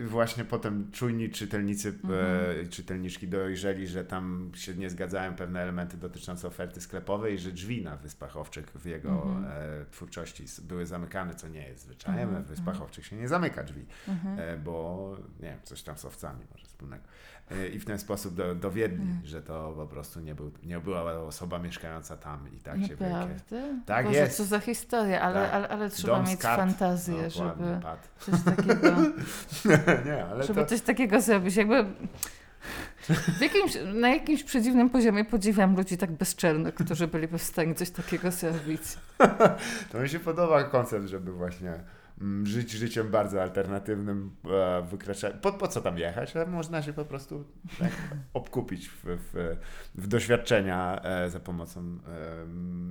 właśnie potem czujni czytelnicy, Mhm. e, czytelniczki dojrzeli, że tam się nie zgadzają pewne elementy dotyczące oferty sklepowej, że drzwi na Wyspach Owczych w jego Mhm. e, twórczości były zamykane, co nie jest zwyczajem. Mhm, W Wyspach mhm. Owczych się nie zamyka drzwi, Mhm. e, bo nie wiem, coś tam z owcami może wspólnego. E, I w ten sposób do, dowiedli, Mhm. że to po prostu nie, był, nie była osoba mieszkająca tam i tak się Naprawdę? Tak Boże, jest. co za historia, ale, Tak. ale, ale trzeba Dom mieć fantazję, Dokładnie, żeby coś takiego, nie, ale żeby to... coś takiego zrobić. Jakby jakimś, na jakimś przedziwnym poziomie podziwiam ludzi tak bezczelnych, którzy byliby w stanie coś takiego zrobić. To mi się podoba koncept, żeby właśnie mm, żyć życiem bardzo alternatywnym, e, wykraczać. Po, po co tam jechać? Można się po prostu tak obkupić w, w, w doświadczenia e, za pomocą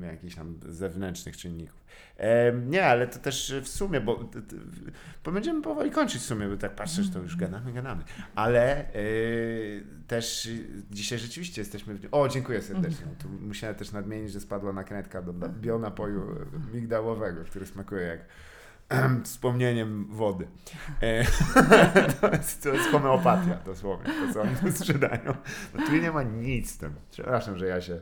jakichś tam zewnętrznych czynników. Nie, ale to też w sumie, bo, bo będziemy powoli kończyć w sumie, bo tak patrzę, że to już gadamy, gadamy. Ale y, też dzisiaj rzeczywiście jesteśmy w... O, dziękuję serdecznie. Tu musiałem też nadmienić, że spadła nakrętka do bionapoju migdałowego, który smakuje jak wspomnieniem wody. E, to, jest, to jest homeopatia dosłownie, to co oni tu sprzedają. No tu nie ma nic z tym. Przepraszam, że ja się...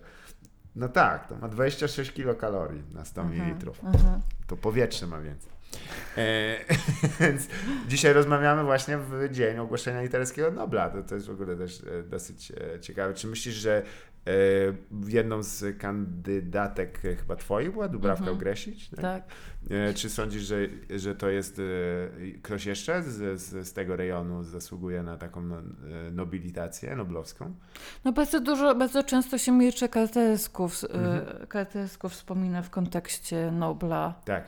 No tak, to ma 26 kilokalorii na 100 Mhm, ml. mhm. To powietrze ma więcej. E, więc dzisiaj rozmawiamy właśnie w dzień ogłoszenia literackiego Nobla. To, to jest w ogóle też e, dosyć e, ciekawe. Czy myślisz, że jedną z kandydatek chyba twoich była Dubrawka Mhm. Ogresić? Tak. E, czy sądzisz, że, że to jest ktoś jeszcze z, z, tego rejonu zasługuje na taką nobilitację noblowską? No bardzo dużo, bardzo często się Mircze Kartesków, Mhm. wspomina w kontekście Nobla. Tak.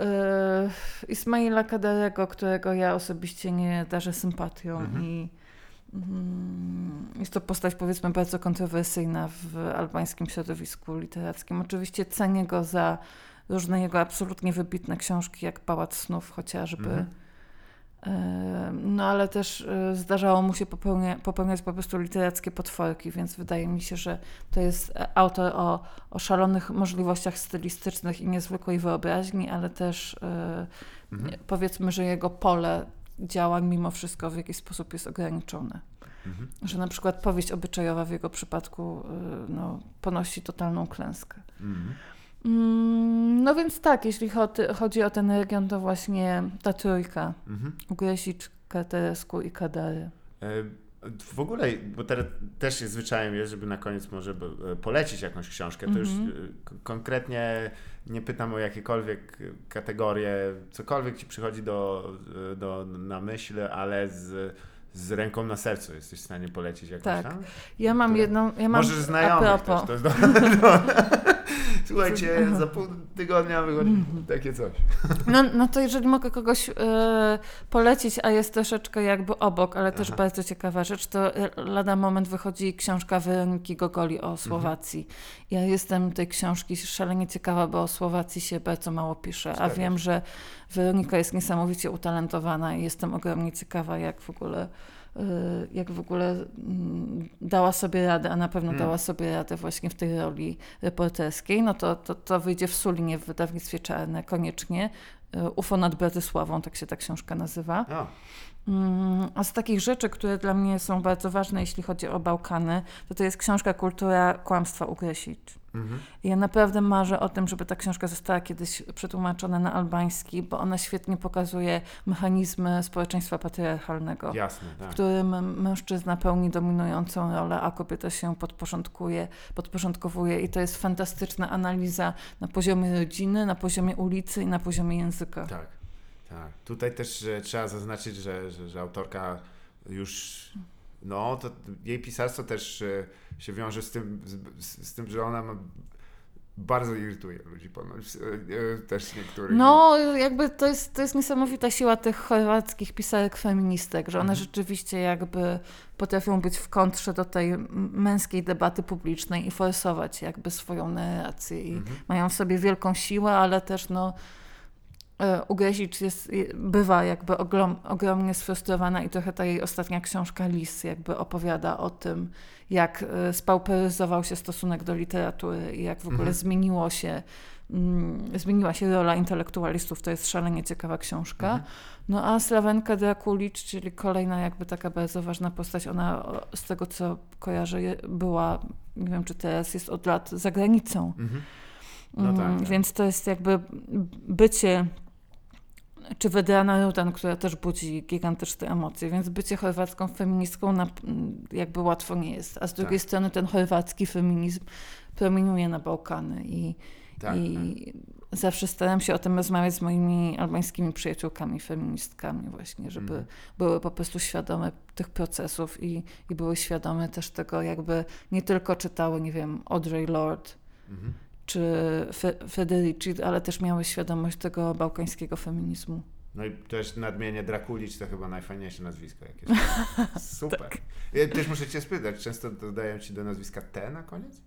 Y, Ismaila Kadarego, którego ja osobiście nie darzę sympatią Mhm. i mm, jest to postać powiedzmy bardzo kontrowersyjna w albańskim środowisku literackim. Oczywiście cenię go za różne jego absolutnie wybitne książki, jak Pałac Snów chociażby. Mhm. No ale też e, zdarzało mu się popełnia, popełniać po prostu literackie potworki, więc wydaje mi się, że to jest e, autor o, o szalonych możliwościach stylistycznych i niezwykłej wyobraźni, ale też e, Mhm. powiedzmy, że jego pole działań mimo wszystko w jakiś sposób jest ograniczone. Mhm. Że na przykład powieść obyczajowa w jego przypadku no, ponosi totalną klęskę. Mhm. Mm, No więc tak, jeśli chodzi, o ten region, to właśnie ta trójka. Mhm. Ugresicz, Kateresku i Kadary. E, W ogóle, bo teraz też jest zwyczajem jest, żeby na koniec może b- polecić jakąś książkę, to już Mhm. k- konkretnie nie pytam o jakiekolwiek kategorie, cokolwiek ci przychodzi do, do, na myśl, ale z, z ręką na sercu jesteś w stanie polecić jakąś Tak. tam? Ja mam Które- jedną. Ja mam, Może znajomych też, to jest do, do, Słuchajcie, za pół tygodnia wychodzi Mhm. takie coś. No, no to jeżeli mogę kogoś e, polecić, a jest troszeczkę jakby obok, ale też Aha. bardzo ciekawa rzecz, to e, lada moment wychodzi książka Weroniki Gogoli Mhm. o Słowacji. Ja jestem tej książki szalenie ciekawa, bo o Słowacji się bardzo mało pisze, a wiem, że Weronika jest niesamowicie utalentowana i jestem ogromnie ciekawa, jak w ogóle jak w ogóle mm, dała sobie radę, a na pewno Mm. dała sobie radę właśnie w tej roli reporterskiej, no to, to, to wyjdzie w Sulinie w wydawnictwie Czarne koniecznie. E, UFO nad Bratysławą, tak się ta książka nazywa. A z takich rzeczy, które dla mnie są bardzo ważne, jeśli chodzi o Bałkany, to to jest książka Kultura kłamstwa Ugrysić. mhm. Ja naprawdę marzę o tym, żeby ta książka została kiedyś przetłumaczona na albański, bo ona świetnie pokazuje mechanizmy społeczeństwa patriarchalnego Jasne, w tak. którym mężczyzna pełni dominującą rolę, a kobieta się podporządkuje, podporządkowuje i to jest fantastyczna analiza na poziomie rodziny, na poziomie ulicy i na poziomie języka. Tak, tak. Tutaj też że trzeba zaznaczyć, że, że, że autorka już, no, to jej pisarstwo też e, się wiąże z tym, z, z tym, że ona ma, bardzo irytuje ludzi ponoć, e, e, też niektórych. No, jakby to jest, to jest niesamowita siła tych chorwackich pisarek feministek, że one Mhm. rzeczywiście jakby potrafią być w kontrze do tej męskiej debaty publicznej i forsować jakby swoją narrację i Mhm. mają w sobie wielką siłę, ale też no Ugryzić jest, bywa jakby oglom, ogromnie sfrustrowana i trochę ta jej ostatnia książka Lis jakby opowiada o tym, jak e, spauperyzował się stosunek do literatury i jak w ogóle Mhm. zmieniło się, mm, zmieniła się rola intelektualistów. To jest szalenie ciekawa książka. Mhm. No a Slawenka Drakulicz, czyli kolejna jakby taka bardzo ważna postać, ona z tego co kojarzę była, nie wiem czy teraz jest od lat za granicą. Mhm. No Mm, tak, tak. Więc to jest jakby bycie, czy Wedrana Rutan, która też budzi gigantyczne emocje, więc bycie chorwacką feministką na, jakby łatwo nie jest. A z drugiej Tak. strony ten chorwacki feminizm promieniuje na Bałkany i, Tak, i zawsze staram się o tym rozmawiać z moimi albańskimi przyjaciółkami, feministkami właśnie, żeby Mhm. były po prostu świadome tych procesów i, i były świadome też tego jakby nie tylko czytały, nie wiem, Audrey Lorde Mhm. Czy Fe- Federici, ale też miały świadomość tego bałkańskiego feminizmu. No i też nadmienię Drakulicz to chyba najfajniejsze nazwisko jakieś. Super. Tak. Ja też muszę cię spytać, często dodają ci do nazwiska T na koniec?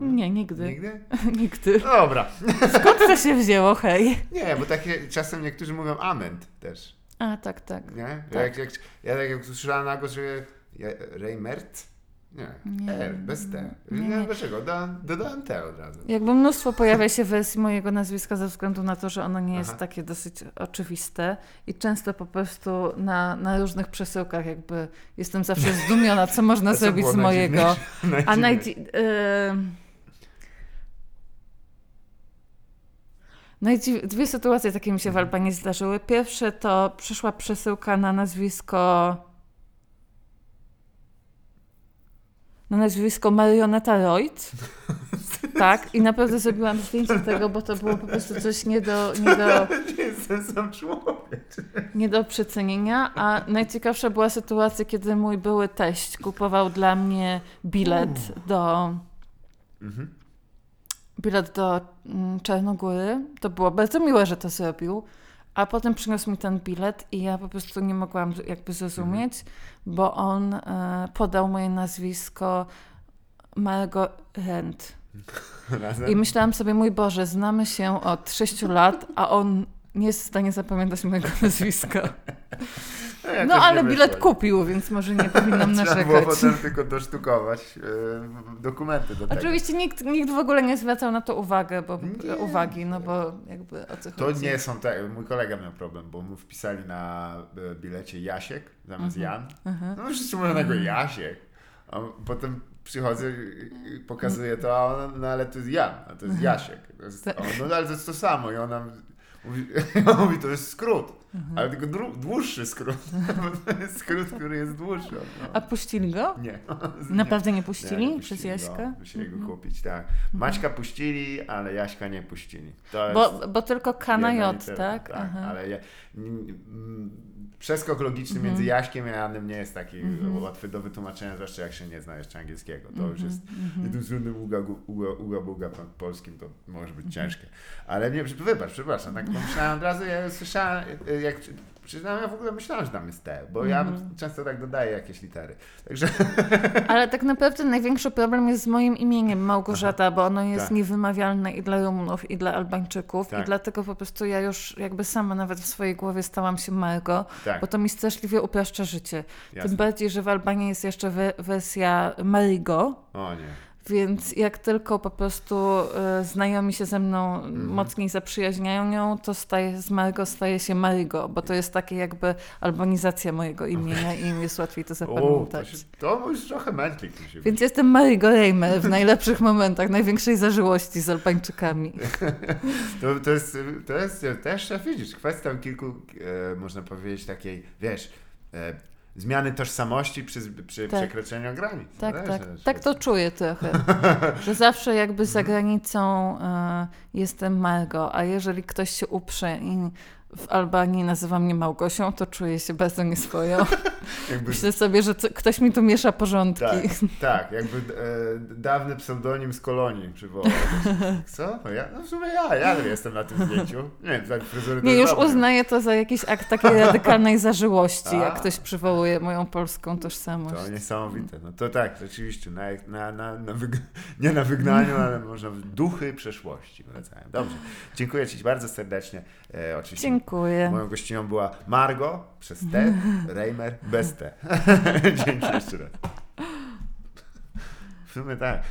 Nie, nigdy. Nigdy? Nigdy. Dobra. Skąd to się wzięło, hej? Nie, bo takie czasem niektórzy mówią ament też. A, tak, tak. Nie? Tak. Jak, jak, ja tak jak usłyszałem na głos, że Reimert? Nie. Nie. R, bez T. Nie, Nie, dlaczego. Da, dodałem T od razu. Jakby mnóstwo pojawia się wersji mojego nazwiska ze względu na to, że ono nie jest Aha. takie dosyć oczywiste i często po prostu na, na różnych przesyłkach jakby jestem zawsze zdumiona, co można co zrobić z mojego. A najdzi- y- Najdzi- dwie sytuacje takie mi się w Mhm. Albanii zdarzyły. Pierwsze to przyszła przesyłka na nazwisko na nazwisko Marioneta Reut. Tak, i naprawdę zrobiłam zdjęcie tego, bo to było po prostu coś nie do, nie do, nie do przecenienia. A najciekawsza była sytuacja, kiedy mój były teść kupował dla mnie bilet do Mhm. bilet do mm, Czarnogóry. To było bardzo miłe, że to zrobił. A potem przyniósł mi ten bilet i ja po prostu nie mogłam jakby zrozumieć, bo on e, podał moje nazwisko Margo Rent. Razem? I myślałam sobie, mój Boże, znamy się od 6 lat, a on nie jest w stanie zapamiętać mojego nazwiska. No nie ale bilet kupił, więc może nie powinnam Trzeba było narzekać. potem tylko dosztukować e, dokumenty do tego. Oczywiście nikt, nikt w ogóle nie zwracał na to uwagę, bo, Nie. uwagi, no bo jakby o co To chodzi. nie są te. Mój kolega miał problem, bo mu wpisali na e, bilecie Jasiek zamiast Mhm. Jan. No wszyscy mówią na go Jasiek. A potem przychodzę i pokazuję to, a on, no ale to jest Jan, a to jest Jasiek. To jest, Tak. no ale to jest to samo i ona Mówi, mówi, to jest skrót, ale tylko dłuższy skrót, skrót, który jest dłuższy. No. A puścili go? Nie. Naprawdę nie Nie, puścili nie przez Jaśka? Mhm. Go, musieli go kupić, tak. Maćka puścili, ale Jaśka nie puścili. Bo, bo tylko K na J, litera, tak? tak Aha. ale ja, przeskok logiczny Mhm. między Jaśkiem a Janem nie jest taki łatwy do wytłumaczenia, zwłaszcza jak się nie zna jeszcze angielskiego. To już jest Mhm. jednosłownym uga, uga, uga buga po polskim, to może być Mhm. ciężkie. Ale nie, wybacz, przepraszam, tak pomyślałem od razu, ja słyszałem, y, jak przyznałem, ja w ogóle myślałem, że tam jest T, bo ja Mhm. często tak dodaję jakieś litery. Także Ale tak naprawdę największy problem jest z moim imieniem Małgorzata, bo ono jest Tak. niewymawalne i dla Rumunów, i dla Albańczyków. Tak. I dlatego po prostu ja już jakby sama nawet w swojej głowie stałam się Margo, tak, bo to mi straszliwie upraszcza życie. jasne. Tym bardziej, że w Albanii jest jeszcze we- wersja Marigo, O nie. Więc jak tylko po prostu e, znajomi się ze mną Mhm. mocniej zaprzyjaźniają to staje, z Margo staje się Marigo, bo to jest takie jakby albanizacja mojego imienia i im jest łatwiej to O, to, zapamiętać. to już trochę mętlik musi być. Więc jestem Marigo Reimer w najlepszych momentach, największej zażyłości z Albańczykami. To, to, jest, to jest też, widzisz, kwestia kilku, e, można powiedzieć, takiej, wiesz, e, zmiany tożsamości przy, przy Tak. przekroczeniu granic. Tak, Wiesz, tak. Tak to czuję trochę. Że zawsze jakby za granicą e, jestem Margo, a jeżeli ktoś się uprze i w Albanii nazywa mnie Małgosią, to czuję się bardzo nieswojo. Jakby, Myślę sobie, że co, ktoś mi tu miesza porządki. tak, tak, jakby e, dawny pseudonim z kolonii przywołał. Co? No ja, no w sumie ja, ja jestem na tym zdjęciu. Nie tak fryzury Nie, już uznaję to za jakiś akt takiej radykalnej zażyłości, A. jak ktoś przywołuje moją polską tożsamość. To niesamowite. No to tak, rzeczywiście, na, na, na, na wyg- nie na wygnaniu, ale może w duchy przeszłości wracają. Dobrze. Dziękuję Ci bardzo serdecznie. E, oczywiście Dziękuję. moją gościnią była Margo przez T, Reimer bez T. Dzięki jeszcze raz. W sumie tak.